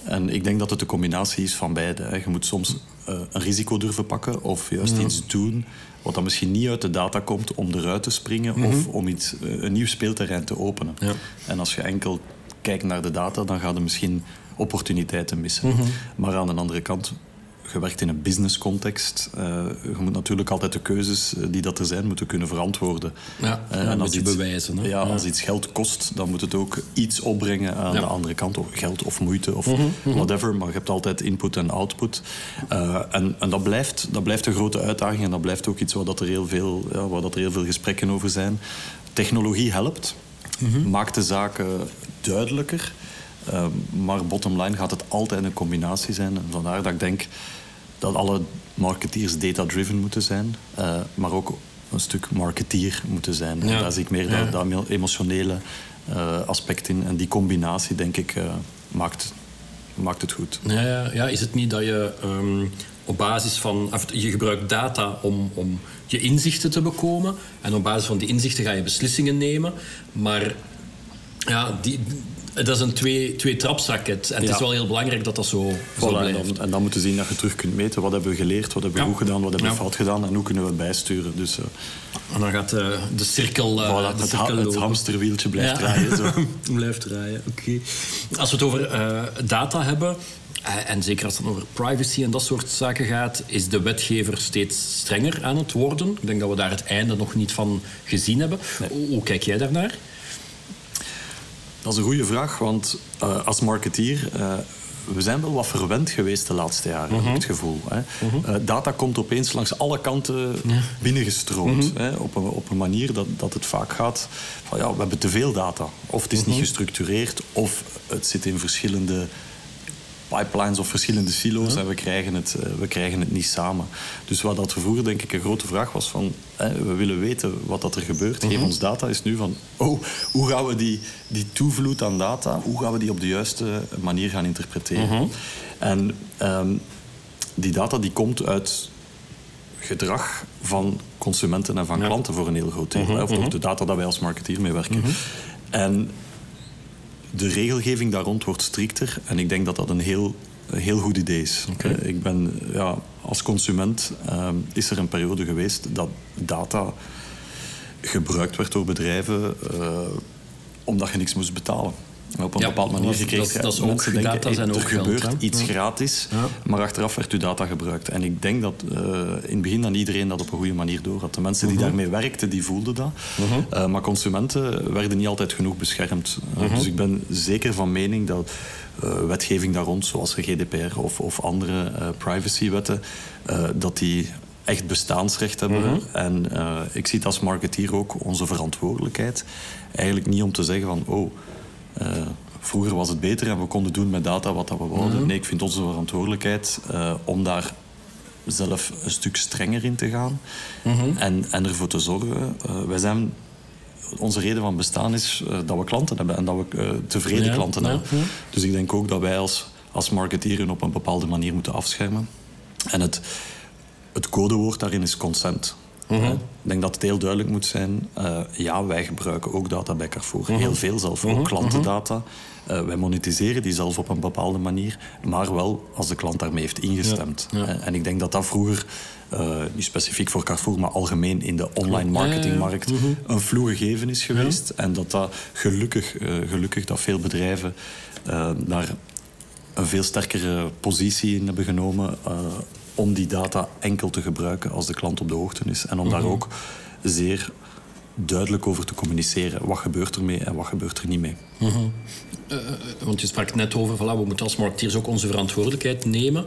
en ik denk dat het een combinatie is van beide. Hè. Je moet soms uh, een risico durven pakken of juist ja. iets doen wat dan misschien niet uit de data komt om eruit te springen mm -hmm. of om iets, uh, een nieuw speelterrein te openen. Ja. En als je enkel kijkt naar de data, dan ga je misschien opportuniteiten missen. Maar aan de andere kant je werkt in een business context. Uh, je moet natuurlijk altijd de keuzes die dat er zijn, moeten kunnen verantwoorden. Ja, uh, en als iets, bewijzen. Hè? Ja, ja, als iets geld kost, dan moet het ook iets opbrengen aan ja. de andere kant. Of geld of moeite of mm -hmm, whatever. Maar je hebt altijd input en output. Uh, en en dat, blijft, dat blijft een grote uitdaging. En dat blijft ook iets waar, dat er, heel veel, ja, waar dat er heel veel gesprekken over zijn. Technologie helpt. Mm -hmm. Maakt de zaken duidelijker. Uh, maar bottom line gaat het altijd een combinatie zijn. En vandaar dat ik denk dat alle marketeers data-driven moeten zijn, uh, maar ook een stuk marketeer moeten zijn. Ja. Daar zie ik meer ja. dat, dat emotionele uh, aspect in. En die combinatie, denk ik, maakt, maakt het goed. Ja, ja, is het niet dat je um, op basis van... Je gebruikt data om, om je inzichten te bekomen. En op basis van die inzichten ga je beslissingen nemen. Maar ja, die, dat is een twee, twee trapsraket. En het ja. is wel heel belangrijk dat dat zo, voilà, zo blijft. En dan, en dan moeten zien dat je terug kunt meten. Wat hebben we geleerd, wat hebben we ja. goed gedaan, wat hebben we ja. fout gedaan. En hoe kunnen we bijsturen. Dus, uh, en dan gaat uh, de cirkel, uh, voilà, de het, cirkel ha het hamsterwieltje blijft draaien. Zo. blijft draaien, oké. Okay. Als we het over data hebben... En zeker als het over privacy en dat soort zaken gaat, is de wetgever steeds strenger aan het worden. Ik denk dat we daar het einde nog niet van gezien hebben. Nee. Hoe kijk jij daarnaar? Dat is een goede vraag, want uh, als marketeer... Uh, we zijn wel wat verwend geweest de laatste jaren, mm -hmm. heb ik het gevoel. Hè. Mm -hmm. uh, data komt opeens langs alle kanten ja. binnengestroomd. Mm -hmm. hè, op, een, op een manier dat, dat het vaak gaat van ja, we hebben te veel data. Of het is niet gestructureerd, of het zit in verschillende pipelines of verschillende silo's ja. en we krijgen, het, we krijgen het niet samen. Dus wat dat vroeger denk ik een grote vraag was van hè, we willen weten wat dat er gebeurt. Geef mm -hmm. ons data is nu van oh, hoe gaan we die, die toevloed aan data, hoe gaan we die op de juiste manier gaan interpreteren? Mm -hmm. En um, die data die komt uit gedrag van consumenten en van klanten voor een heel groot deel. Of toch de data dat wij als marketeer mee werken. En de regelgeving daar rond wordt strikter. En ik denk dat dat een heel, heel goed idee is. Okay. Ik ben, ja, als consument ehm, is er een periode geweest dat data gebruikt werd door bedrijven uh, omdat je niks moest betalen op een ja, bepaalde manier gekregen. Dat, dat is ook, data zijn er ook gebeurt geld, iets gratis, ja. maar achteraf werd uw data gebruikt. En ik denk dat uh, in het begin dan iedereen dat op een goede manier door had. De mensen die uh -huh. daarmee werkten, die voelden dat. Uh -huh. uh, maar consumenten werden niet altijd genoeg beschermd. -huh. Dus ik ben zeker van mening dat wetgeving daar rond, zoals GDPR of, of andere privacywetten, dat die echt bestaansrecht hebben. Mm -hmm. En uh, ik zie het als marketeer ook onze verantwoordelijkheid. Eigenlijk niet om te zeggen van, oh, uh, vroeger was het beter en we konden doen met data wat dat we wouden. Mm -hmm. Nee, ik vind onze verantwoordelijkheid uh, om daar zelf een stuk strenger in te gaan mm -hmm. en, en ervoor te zorgen. wij zijn onze reden van bestaan is uh, dat we klanten hebben en dat we uh, tevreden ja, klanten ja, hebben. Ja. Dus ik denk ook dat wij als, als marketeer op een bepaalde manier moeten afschermen. En het, het codewoord daarin is consent. Mm -hmm. Ik denk dat het heel duidelijk moet zijn. Uh, ja, wij gebruiken ook data bij Carrefour. Mm -hmm. Heel veel zelf, ook mm -hmm. klantendata. Uh, wij monetiseren die zelf op een bepaalde manier. Maar wel als de klant daarmee heeft ingestemd. Ja, ja. Uh, en ik denk dat dat vroeger, niet specifiek voor Carrefour, maar algemeen in de online marketingmarkt, een vloe gegeven is geweest. En dat dat gelukkig, gelukkig dat veel bedrijven daar een veel sterkere positie in hebben genomen om die data enkel te gebruiken als de klant op de hoogte is. En om daar ook zeer duidelijk over te communiceren. Wat gebeurt er mee en wat gebeurt er niet mee. Uh -huh. uh, want je sprak net over, voilà, we moeten als marketeers ook onze verantwoordelijkheid nemen.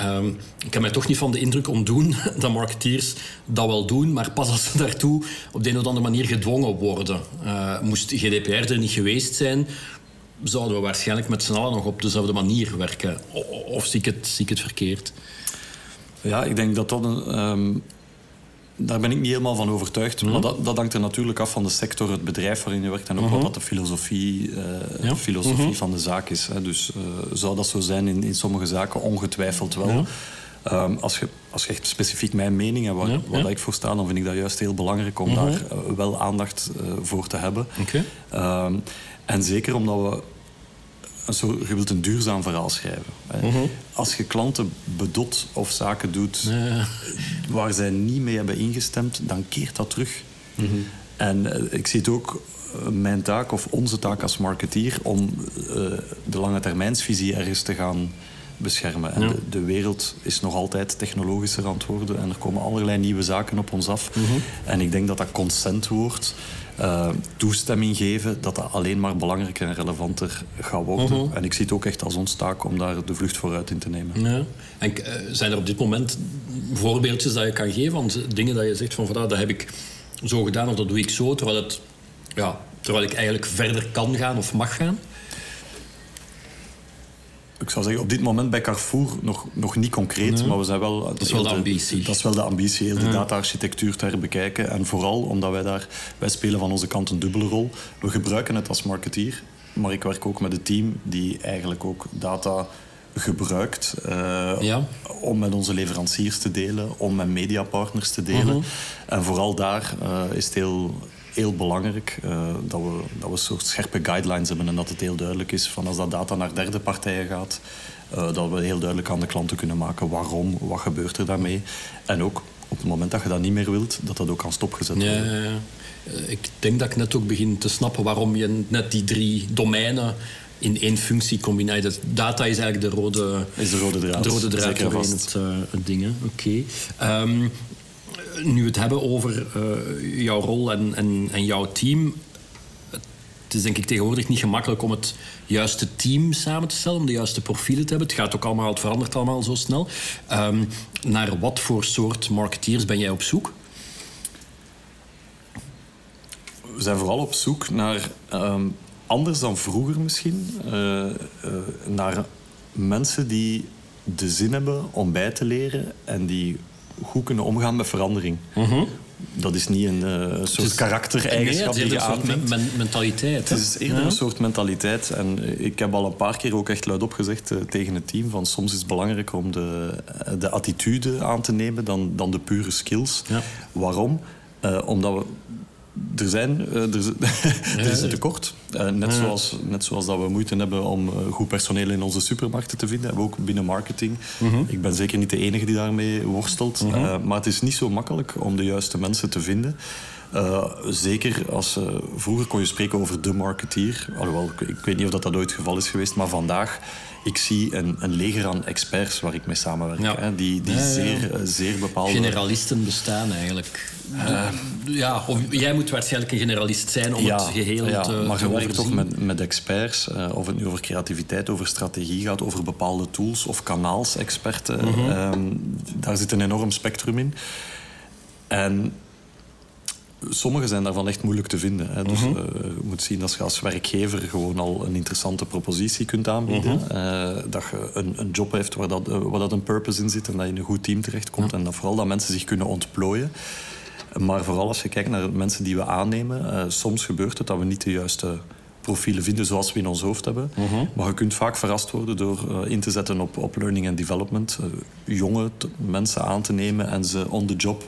Um, ik heb mij toch niet van de indruk ontdoen dat marketeers dat wel doen, maar pas als ze daartoe op de een of andere manier gedwongen worden. Uh, moest GDPR er niet geweest zijn, zouden we waarschijnlijk met z'n allen nog op dezelfde manier werken. O of zie ik het, zie ik het verkeerd? Ja, ik denk dat dat een... Um, daar ben ik niet helemaal van overtuigd. Maar dat, dat hangt er natuurlijk af van de sector, het bedrijf waarin je werkt en ook -hmm. wat dat de filosofie, uh, ja. filosofie -hmm. van de zaak is. Hè. Dus uh, zou dat zo zijn in, in sommige zaken? Ongetwijfeld wel. Ja. Um, als, je, als je echt specifiek mijn mening en waar, ja. waar ik voor sta, dan vind ik dat juist heel belangrijk om daar uh, wel aandacht voor te hebben. Okay. Um, en zeker omdat we zo, je wilt een duurzaam verhaal schrijven. Als je klanten bedot of zaken doet ja. waar zij niet mee hebben ingestemd, dan keert dat terug. -huh. En uh, ik zie het ook mijn taak of onze taak als marketeer om uh, de lange termijnsvisie ergens te gaan beschermen. En ja. de, de, wereld is nog altijd technologischer aan het worden en er komen allerlei nieuwe zaken op ons af. -huh. En ik denk dat dat consentwoord uh, toestemming geven, dat dat alleen maar belangrijker en relevanter gaat worden. Uh -huh. En ik zie het ook echt als ons taak om daar de vlucht vooruit in te nemen. Ja. En uh, zijn er op dit moment voorbeeldjes dat je kan geven van dingen dat je zegt van dat heb ik zo gedaan of dat doe ik zo, terwijl, het, ja, terwijl ik eigenlijk verder kan gaan of mag gaan? Ik zou zeggen, op dit moment bij Carrefour nog, nog niet concreet, nee. maar we zijn wel... Dat is wel de ambitie. Dat is wel de ambitie, heel ja. de data-architectuur te herbekijken. En vooral omdat wij daar... Wij spelen van onze kant een dubbele rol. We gebruiken het als marketeer, maar ik werk ook met een team die eigenlijk ook data gebruikt uh, ja. om met onze leveranciers te delen, om met mediapartners te delen. Uh -huh. En vooral daar uh, is het heel heel belangrijk uh, dat, we, dat we een soort scherpe guidelines hebben en dat het heel duidelijk is van als dat data naar derde partijen gaat, uh, dat we heel duidelijk aan de klanten kunnen maken waarom, wat gebeurt er daarmee. En ook op het moment dat je dat niet meer wilt, dat dat ook kan stopgezet worden. Ja, ja, ja. Ik denk dat ik net ook begin te snappen waarom je net die drie domeinen in één functie combineert. Data is eigenlijk de rode, is de rode draad. De rode draad vast. Het, uh, het ding. Oké. Okay. Um, nu het hebben over uh, jouw rol en, en, en, jouw team. Het is denk ik tegenwoordig niet gemakkelijk om het juiste team samen te stellen, om de juiste profielen te hebben. Het gaat ook allemaal, het verandert allemaal zo snel. Um, naar wat voor soort marketeers ben jij op zoek? We zijn vooral op zoek naar, um, anders dan vroeger misschien, uh, uh, naar mensen die de zin hebben om bij te leren en die goed kunnen omgaan met verandering. -huh. dat is niet een uh, soort karaktereigenschap nee, die je aanneemt. Men mentaliteit. Het is eerder een soort mentaliteit. En ik heb al een paar keer ook echt luidop gezegd uh, tegen het team van soms is het belangrijker om de, de attitude aan te nemen dan, dan de pure skills. Ja. Waarom? Uh, omdat we er, zijn, uh, er, er is een tekort. Uh, net, zoals, net zoals dat we moeite hebben om uh, goed personeel in onze supermarkten te vinden, hebben we ook binnen marketing. Mhm. Ik ben zeker niet de enige die daarmee worstelt. maar het is niet zo makkelijk om de juiste mensen te vinden. Zeker als vroeger kon je spreken over de marketeer. Alhoewel, ik, ik weet niet of dat, dat ooit het geval is geweest, maar vandaag ik zie een, een leger aan experts waar ik mee samenwerk. Ja. Hè, die die Ja, ja, ja. Zeer, eh, zeer bepaalde... Generalisten bestaan eigenlijk. ja, of, jij moet waarschijnlijk een generalist zijn om het geheel ja, te maar te je werkt toch met, met experts, eh, of het nu over creativiteit, over strategie gaat, over bepaalde tools of kanaalsexperten. Ehm, daar zit een enorm spectrum in. En sommige zijn daarvan echt moeilijk te vinden. Hè. Dus Mhm. eh, je moet zien dat je als werkgever gewoon al een interessante propositie kunt aanbieden. Mhm. Eh, dat je een, een job hebt waar, dat, eh, waar dat een purpose in zit en dat je in een goed team terechtkomt. En dat vooral dat mensen zich kunnen ontplooien. Maar vooral als je kijkt naar de mensen die we aannemen, soms gebeurt het dat we niet de juiste profielen vinden zoals we in ons hoofd hebben. Mhm. Maar je kunt vaak verrast worden door in te zetten op, op learning and development. jonge mensen aan te nemen en ze on the job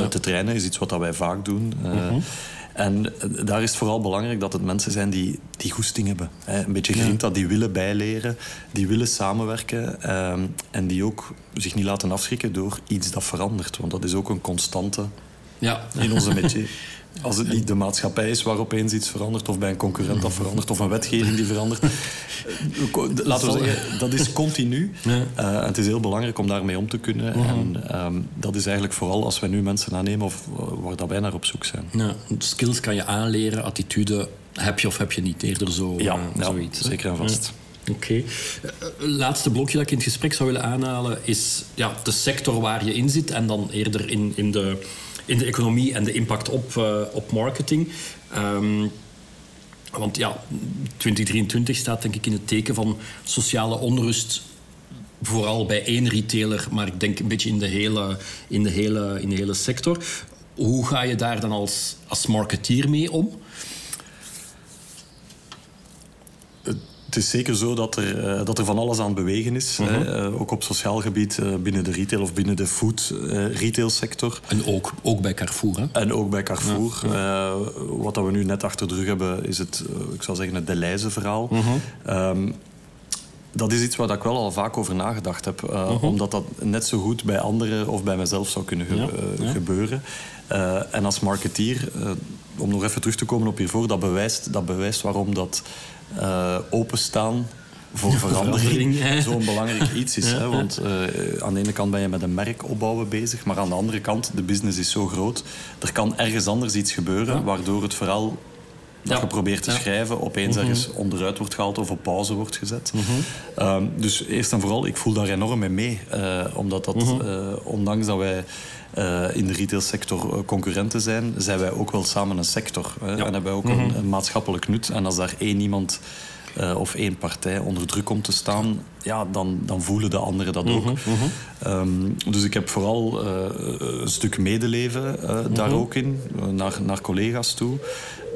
Ja. te trainen, is iets wat dat wij vaak doen. Mhm. En eh, daar is het vooral belangrijk dat het mensen zijn die, die goesting hebben. Hè. Een beetje grinta, die willen bijleren, die willen samenwerken. ehm, en die ook zich niet laten afschrikken door iets dat verandert. Want dat is ook een constante Ja. in onze métier. Als het niet de maatschappij is waar opeens iets verandert, of bij een concurrent dat verandert, of een wetgeving die verandert. Eh, Laten we zeggen, dat is continu. Ja. Eh, het is heel belangrijk om daarmee om te kunnen. En ehm, dat is eigenlijk vooral als wij nu mensen aannemen of waar dat wij naar op zoek zijn. Ja, skills kan je aanleren, attitude heb je of heb je niet. Eerder zo, Ja, eh, zoiets. zeker en vast. Oké. Laatste blokje dat ik in het gesprek zou willen aanhalen is ja, de sector waar je in zit en dan eerder in, in, de, in de economie en de impact op, eh, op marketing. Ehm, want ja, 2023 staat denk ik in het teken van sociale onrust vooral bij één retailer, maar ik denk een beetje in de hele, in de hele, in de hele sector. Hoe ga je daar dan als, als marketeer mee om? Het is zeker zo dat er, eh, dat er van alles aan het bewegen is. hè. Eh, ook op sociaal gebied eh, binnen de retail of binnen de food eh, retailsector. En ook, ook bij Carrefour. Hè? En ook bij Carrefour. Wat dat we nu net achter de rug hebben, is het, ik zou zeggen, het Deleuze-verhaal. Ehm, dat is iets waar ik wel al vaak over nagedacht heb. eh, Omdat dat net zo goed bij anderen of bij mezelf zou kunnen ge- Ja, ja. gebeuren. En als marketeer, om nog even terug te komen op hiervoor, dat bewijst, dat bewijst waarom dat eh, openstaan voor verandering, zo'n belangrijk iets is. Ja, hè? Want eh, aan de ene kant ben je met een merk opbouwen bezig, maar aan de andere kant, de business is zo groot. Er kan ergens anders iets gebeuren, waardoor het verhaal dat Ja. je probeert te Ja. schrijven opeens ergens onderuit wordt gehaald of op pauze wordt gezet. Ehm, dus eerst en vooral, ik voel daar enorm mee mee. eh, omdat dat, eh, ondanks dat wij eh, in de retailsector concurrenten zijn, zijn wij ook wel samen een sector. Hè? En hebben wij ook een, een maatschappelijk nut. En als daar één iemand of één partij onder druk komt te staan, ja, dan, dan voelen de anderen dat ook. Ehm, dus ik heb vooral een stuk medeleven daar ook in, naar, naar collega's toe.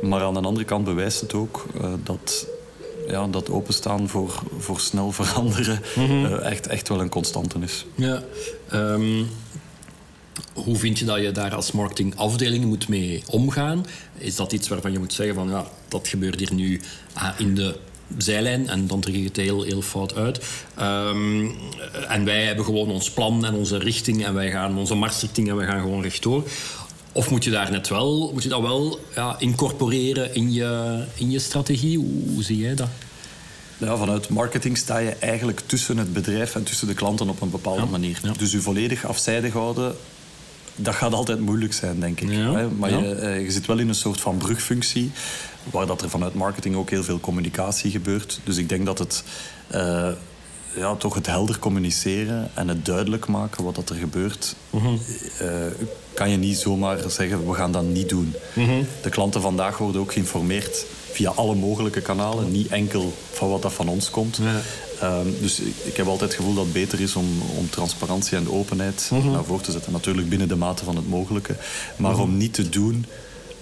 Maar aan de andere kant bewijst het ook eh, dat, ja, dat openstaan voor, voor snel veranderen eh, echt, echt wel een constante is. Ja. ehm, hoe vind je dat je daar als marketingafdeling moet mee omgaan? Is dat iets waarvan je moet zeggen van ja, dat gebeurt hier nu ah, in de zijlijn en dan druk je het heel, heel fout uit. Ehm, en wij hebben gewoon ons plan en onze richting en wij gaan onze marsrichting en wij gaan gewoon rechtdoor. Of moet je daar net wel, moet je dat wel ja, incorporeren in je, in je strategie? Hoe, hoe zie jij dat? Ja, vanuit marketing sta je eigenlijk tussen het bedrijf en tussen de klanten op een bepaalde Ja, manier. ja. Dus je volledig afzijdig houden, dat gaat altijd moeilijk zijn, denk ik. Maar je, eh, je zit wel in een soort van brugfunctie, waar dat er vanuit marketing ook heel veel communicatie gebeurt. Dus ik denk dat het... eh, ja, toch het helder communiceren en het duidelijk maken wat dat er gebeurt, eh, kan je niet zomaar zeggen we gaan dat niet doen. De klanten vandaag worden ook geïnformeerd via alle mogelijke kanalen, niet enkel van wat dat van ons komt. Ehm, dus ik, heb altijd het gevoel dat het beter is om, om transparantie en openheid naar voren te zetten. Natuurlijk binnen de mate van het mogelijke. Maar om niet te doen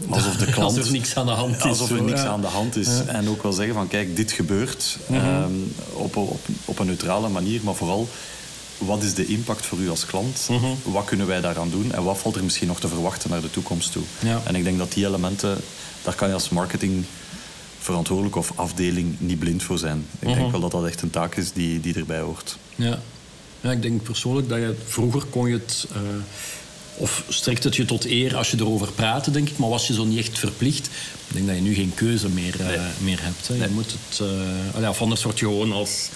alsof de klant... alsof er niks aan de hand is. Alsof er niks aan de hand is. En ook wel zeggen van kijk, dit gebeurt ehm, op, op, op een neutrale manier. Maar vooral, wat is de impact voor u als klant? Wat kunnen wij daaraan doen? En wat valt er misschien nog te verwachten naar de toekomst toe? En ik denk dat die elementen, daar kan je als marketing verantwoordelijk of afdeling niet blind voor zijn. Ik denk wel dat dat echt een taak is die, die erbij hoort. Ja. ja, ik denk persoonlijk dat je vroeger kon je het... Uh, of strekt het je tot eer als je erover praatte, denk ik. Maar was je zo niet echt verplicht. Ik denk dat je nu geen keuze meer, uh, meer hebt. Hè. Je moet het... Uh, ja, of anders word je gewoon als...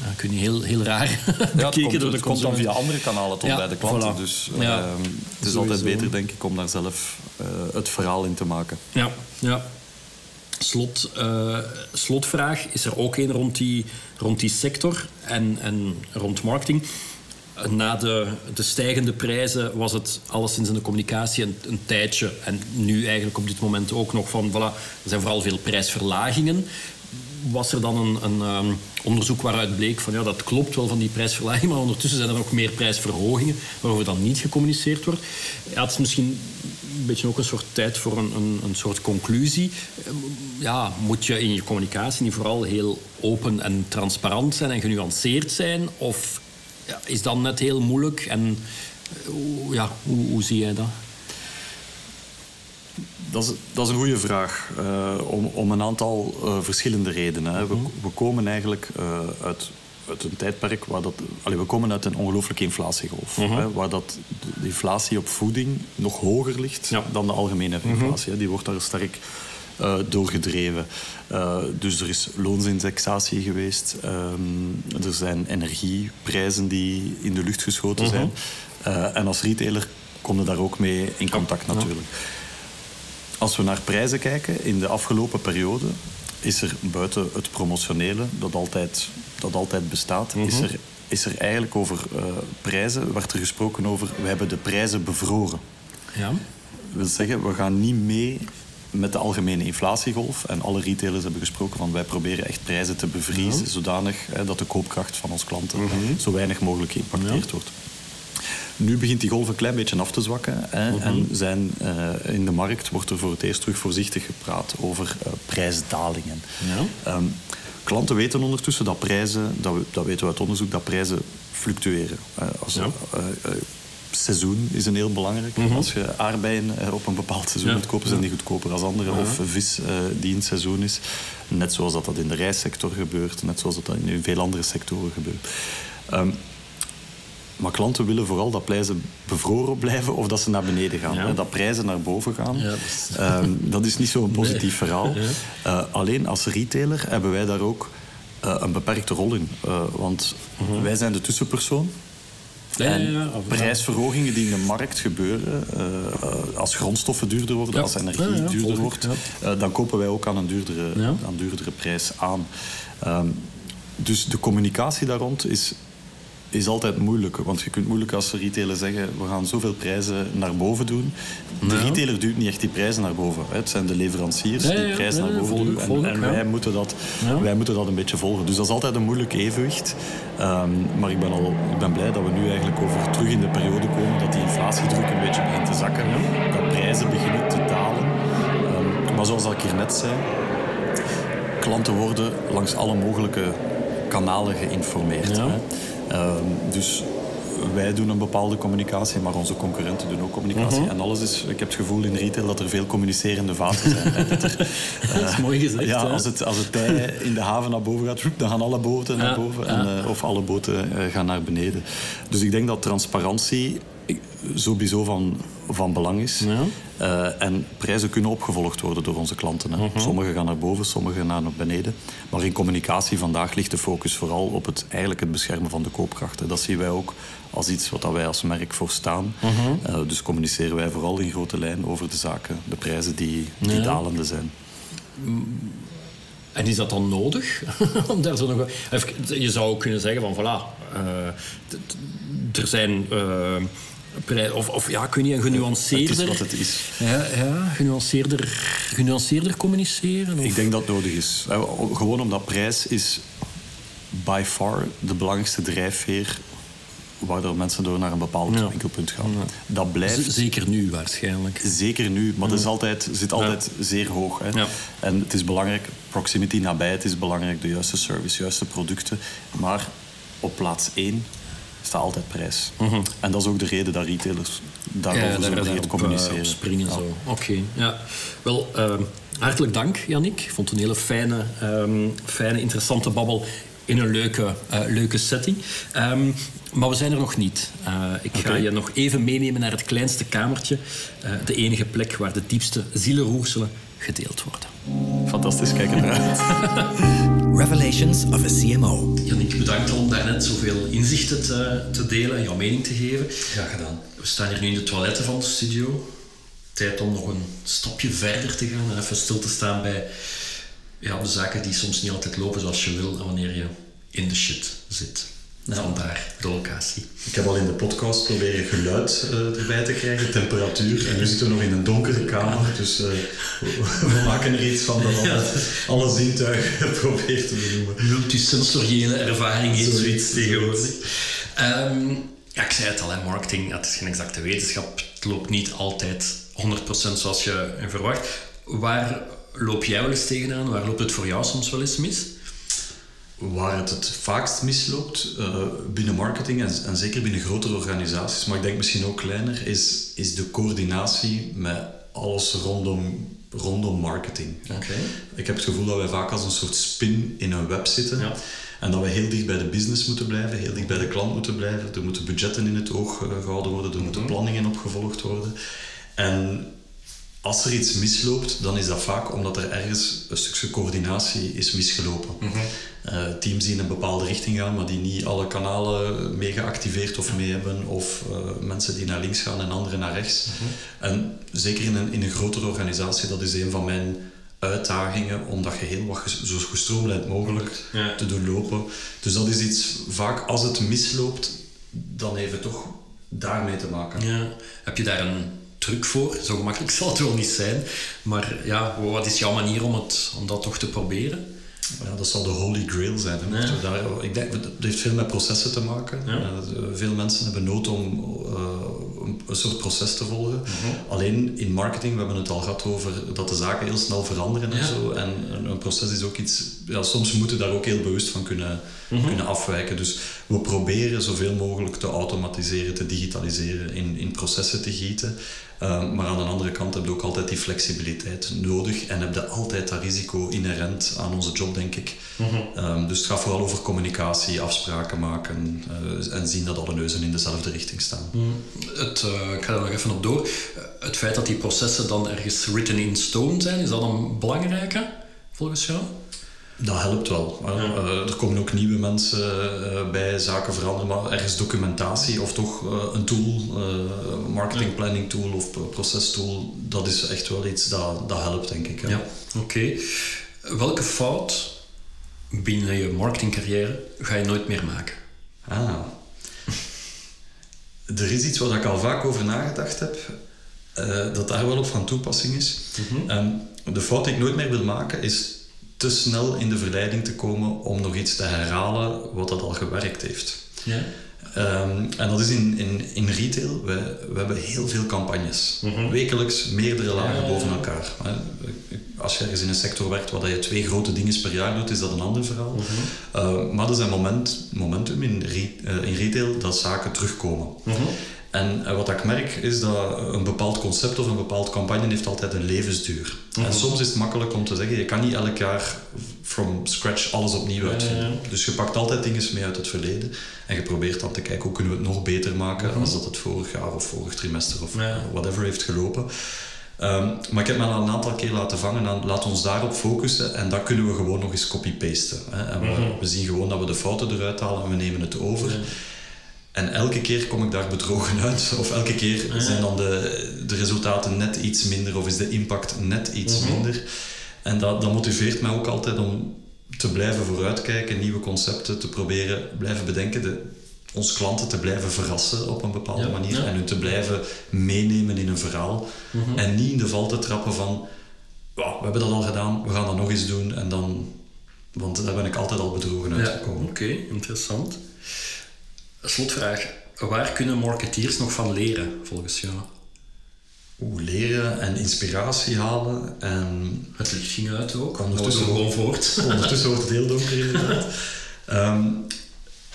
Ja, ja, kun je heel, heel raar ja, het komt, door de komt dan via andere kanalen tot ja, bij de klanten. Voilà. Dus ja, uh, het is altijd beter, denk ik, om daar zelf uh, het verhaal in te maken. Ja, ja. Slot, uh, slotvraag is er ook een rond die, rond die sector en, en rond marketing. Na de, de stijgende prijzen was het alleszins in de communicatie een, een tijdje. En nu eigenlijk op dit moment ook nog van... Voilà, er zijn vooral veel prijsverlagingen was er dan een, een um, onderzoek waaruit bleek van ja, dat klopt wel van die prijsverlaging, maar ondertussen zijn er ook meer prijsverhogingen waarover dan niet gecommuniceerd wordt. Het is misschien een beetje ook een soort tijd voor een, een, een soort conclusie. Ja, moet je in je communicatie niet vooral heel open en transparant zijn en genuanceerd zijn? Of ja, is dat net heel moeilijk? En ja, hoe, hoe zie jij dat? Dat is, dat is een goede vraag. Uh, om, om een aantal uh, verschillende redenen. Hè. We, mhm. we, komen eigenlijk uh, uit, uit een tijdperk waar dat. Allee, we komen uit een ongelooflijke inflatiegolf. -hmm. hè, waar dat de inflatie op voeding nog hoger ligt ja. dan de algemene mhm. inflatie. Die wordt daar sterk uh, doorgedreven. Uh, dus er is loonsindexatie geweest. Um, er zijn energieprijzen die in de lucht geschoten zijn. En als retailer kom je daar ook mee in contact natuurlijk. Als we naar prijzen kijken in de afgelopen periode, is er buiten het promotionele, dat altijd, dat altijd bestaat, mm -hmm. is, er, is er eigenlijk over uh, prijzen, werd er gesproken over, we hebben de prijzen bevroren. Ja. Dat wil zeggen, we gaan niet mee met de algemene inflatiegolf. En alle retailers hebben gesproken van wij proberen echt prijzen te bevriezen, ja. zodanig hè, dat de koopkracht van onze klanten mm -hmm. zo weinig mogelijk geïmpacteerd ja. wordt. Nu begint die golf een klein beetje af te zwakken. Hè, mm -hmm. En zijn, uh, in de markt wordt er voor het eerst terug voorzichtig gepraat over uh, prijsdalingen. Ja. Um, klanten weten ondertussen dat prijzen, dat, we, dat weten we uit onderzoek, dat prijzen fluctueren. Uh, als ja. seizoen is een heel belangrijk. Mm -hmm. Als je aardbeien op een bepaald seizoen ja. moet kopen, zijn die goedkoper als andere. Of vis die in het seizoen is. Net zoals dat, dat in de rijstsector gebeurt. Net zoals dat, dat in veel andere sectoren gebeurt. Um, maar klanten willen vooral dat prijzen bevroren blijven of dat ze naar beneden gaan. Ja. Dat prijzen naar boven gaan. Ja, dat, is... Um, dat, is... niet zo'n positief nee. verhaal. Uh, alleen als retailer hebben wij daar ook uh, een beperkte rol in. Uh, want -huh. wij zijn de tussenpersoon. en prijsverhogingen die in de markt gebeuren, als grondstoffen duurder worden, als energie duurder wordt, dan kopen wij ook aan een duurdere, aan duurdere prijs aan. Um, dus de communicatie daar rond is is altijd moeilijk. Want je kunt moeilijk als retailer zeggen, we gaan zoveel prijzen naar boven doen. De retailer duwt niet echt die prijzen naar boven. Het zijn de leveranciers die prijzen ja, naar boven duwen. En, wij, moeten dat, wij moeten dat een beetje volgen. Dus dat is altijd een moeilijk evenwicht. Um, maar ik ben, al, ik ben blij dat we nu eigenlijk over terug in de periode komen dat die inflatiedruk een beetje begint te zakken. Dat prijzen beginnen te dalen. Um, maar zoals ik hier net zei, klanten worden langs alle mogelijke kanalen geïnformeerd. Hè. Um, dus wij doen een bepaalde communicatie, maar onze concurrenten doen ook communicatie. Mm -hmm. En alles is, ik heb het gevoel in retail dat er veel communicerende vaten zijn. dat, er, uh, dat, is mooi gezegd. Ja, als het, als het tij in de haven naar boven gaat, dan gaan alle boten naar boven. Ja. En, uh, of alle boten uh, gaan naar beneden. Dus ik denk dat transparantie sowieso van, van belang is. Ja. Uh, en prijzen kunnen opgevolgd worden door onze klanten. Hè. -huh. Sommige gaan naar boven, sommige naar beneden. Maar in communicatie vandaag ligt de focus vooral op het, eigenlijk het beschermen van de koopkrachten. Dat zien wij ook als iets wat wij als merk voor staan. -huh. uh, dus communiceren wij vooral in grote lijn over de zaken, de prijzen die, die ja. dalende zijn. En is dat dan nodig? Om daar zo nog, je zou ook kunnen zeggen van voilà, eh, t- t- er zijn eh, of, of ja, kun je een genuanceerder, Het is wat het is. Ja, ja genuanceerder, genuanceerder communiceren? Of? Ik denk dat het nodig is. Eh, Gewoon omdat prijs is by far de belangrijkste drijfveer waardoor mensen door naar een bepaald Ja. winkelpunt gaan. Ja. Dat blijft Zeker nu waarschijnlijk. zeker nu, maar het is altijd, zit altijd zeer hoog. Hè. En het is belangrijk, proximity nabij, het is belangrijk, de juiste service, juiste producten. Maar op plaats één staat altijd prijs. En dat is ook de reden dat retailers daarover Mhm. Ja, zo breed daarop, communiceren. eh, op springen zo. Oké, ja. Wel, ehm, hartelijk dank, Yannick. Ik vond het een hele fijne, ehm, fijne interessante babbel in een leuke, eh, leuke setting. Ehm, maar we zijn er nog niet. Eh, ik ga je nog even meenemen naar het kleinste kamertje. eh, de enige plek waar de diepste zielenroerselen gedeeld worden. Fantastisch, kijk er naar uit. Revelations of a CMO. Yannick, bedankt om daarnet zoveel inzichten te, te delen en jouw mening te geven. Graag gedaan. We staan hier nu in de toiletten van de studio. Tijd om nog een stapje verder te gaan en even stil te staan bij ja, de zaken die soms niet altijd lopen zoals je wil en wanneer je in de shit zit. Vandaar de locatie. Ik heb al in de podcast proberen geluid eh, erbij te krijgen, temperatuur. En nu zitten we nog in een donkere kamer. Dus eh, we, we maken er iets van dat alle, alle zintuigen probeert te benoemen. Multisensoriële ervaring heet Zoiets, tegenwoordig. Ehm, ja, ik zei het al, hè, marketing het is geen exacte wetenschap. Het loopt niet altijd 100% zoals je verwacht. Waar loop jij wel eens tegenaan? Waar loopt het voor jou soms wel eens mis? Waar het het vaakst misloopt eh, binnen marketing en, en zeker binnen grotere organisaties, maar ik denk misschien ook kleiner, is, is de coördinatie met alles rondom, rondom marketing. Ik heb het gevoel dat wij vaak als een soort spin in een web zitten. Ja. En dat we heel dicht bij de business moeten blijven, heel dicht bij de klant moeten blijven. Er moeten budgetten in het oog eh, gehouden worden, er moeten planningen opgevolgd worden. En als er iets misloopt, dan is dat vaak omdat er ergens een stukje coördinatie is misgelopen. Eh, teams die in een bepaalde richting gaan, maar die niet alle kanalen mee geactiveerd of mee hebben. Of eh, mensen die naar links gaan en anderen naar rechts. En zeker in een, in een grotere organisatie, dat is een van mijn uitdagingen om dat geheel wat zo gestroomlijnd mogelijk Ja. te doorlopen. Dus dat is iets, vaak als het misloopt, dan heeft het toch daarmee te maken. Ja. Heb je daar een truc voor? Zo gemakkelijk zal het wel niet zijn. Maar ja, wat is jouw manier om, het, om dat toch te proberen? Ja, dat zal de holy grail zijn. Hè. Daar, ik denk, het heeft veel met processen te maken. Ja. Eh, veel mensen hebben nood om eh, een, een soort proces te volgen. Mhm. Alleen in marketing, we hebben het al gehad over dat de zaken heel snel veranderen en zo. En een, een proces is ook iets... Ja, soms moeten we daar ook heel bewust van kunnen, Mhm. kunnen afwijken. Dus we proberen zoveel mogelijk te automatiseren, te digitaliseren, in, in processen te gieten. Eh, maar aan de andere kant heb je ook altijd die flexibiliteit nodig en heb je altijd dat risico inherent aan onze job, denk ik. Eh, dus het gaat vooral over communicatie, afspraken maken eh, en zien dat alle neuzen in dezelfde richting staan. Het, eh, ik ga er nog even op door. Eh, Het feit dat die processen dan ergens written in stone zijn, is dat een belangrijke volgens jou? Dat helpt wel. hè. Eh, er komen ook nieuwe mensen eh, bij, zaken veranderen, maar ergens documentatie of toch eh, een tool, eh marketing planning tool of pro- procestool, dat is echt wel iets dat, dat helpt, denk ik. hè. Ja. Oké. Welke fout binnen je marketingcarrière ga je nooit meer maken? Ah. Er is iets waar ik al vaak over nagedacht heb, eh, dat daar wel op van toepassing is. Ehm, de fout die ik nooit meer wil maken is te snel in de verleiding te komen om nog iets te herhalen wat dat al gewerkt heeft. Ja. Ehm, en dat is in, in, in retail. We, we hebben heel veel campagnes. Wekelijks meerdere lagen boven elkaar. hè. Als je ergens in een sector werkt waar je twee grote dingen per jaar doet, is dat een ander verhaal. Uh, maar er is een moment, momentum in, re- eh, in retail dat zaken terugkomen. En eh, wat ik merk is dat een bepaald concept of een bepaald campagne heeft altijd een levensduur. En soms is het makkelijk om te zeggen, je kan niet elk jaar from scratch alles opnieuw uitvinden. Dus je pakt altijd dingen mee uit het verleden en je probeert dan te kijken hoe kunnen we het nog beter maken als dat het vorig jaar of vorig trimester of whatever heeft gelopen. Ehm, maar ik heb me al een aantal keer laten vangen en laat ons daarop focussen en dat kunnen we gewoon nog eens copy-pasten. hè. En we, we zien gewoon dat we de fouten eruit halen en we nemen het over. En elke keer kom ik daar bedrogen uit. Of elke keer zijn dan de, de resultaten net iets minder of is de impact net iets minder. En dat, dat motiveert mij ook altijd om te blijven vooruitkijken, nieuwe concepten te proberen blijven bedenken. De, ons klanten te blijven verrassen op een bepaalde manier en hun te blijven meenemen in een verhaal. Mhm. En niet in de val te trappen van we hebben dat al gedaan, we gaan dat nog eens doen en dan. Want daar ben ik altijd al bedrogen uitgekomen. Ja, Oké, interessant. Slotvraag. Waar kunnen marketeers nog van leren, volgens jou? Oeh, leren en inspiratie halen. En het licht ging uit ook. Ondertussen gewoon voort. Ondertussen wordt het heel donker inderdaad. um,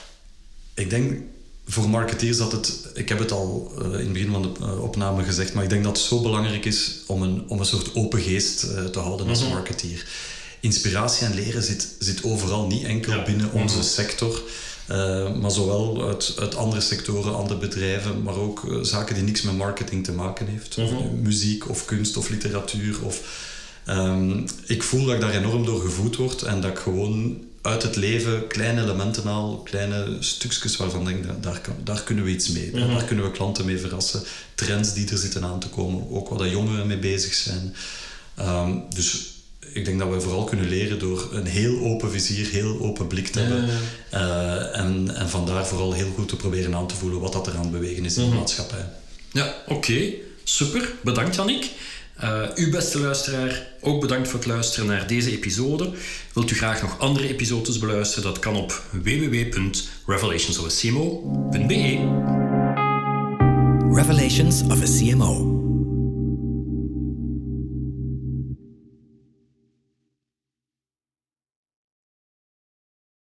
ik denk voor marketeers dat het... Ik heb het al uh, in het begin van de uh, opname gezegd, maar ik denk dat het zo belangrijk is om een, om een soort open geest uh, te houden als mm marketeer. Inspiratie en leren zit, zit overal, niet enkel ja. binnen onze -hmm. sector. Uh, maar zowel uit, uit, andere sectoren, andere bedrijven, maar ook uh, zaken die niks met marketing te maken heeft. Mm -hmm. Muziek of kunst of literatuur. Of, um, ik voel dat ik daar enorm door gevoed word en dat ik gewoon uit het leven kleine elementen haal, kleine stukjes waarvan ik denk, daar, kan, daar kunnen we iets mee. Mm -hmm. Daar kunnen we klanten mee verrassen. Trends die er zitten aan te komen, ook waar de jongeren mee bezig zijn. Um, dus ik denk dat we vooral kunnen leren door een heel open vizier, heel open blik te hebben. Uh, en, en vandaar vooral heel goed te proberen aan te voelen wat dat er aan het bewegen is in de maatschappij. Ja, oké. Okay. Super. Bedankt, Jannik. Uh, uw beste luisteraar, ook bedankt voor het luisteren naar deze episode. Wilt u graag nog andere episodes beluisteren? Dat kan op www.revelationsofacmo.be. Revelations of a CMO.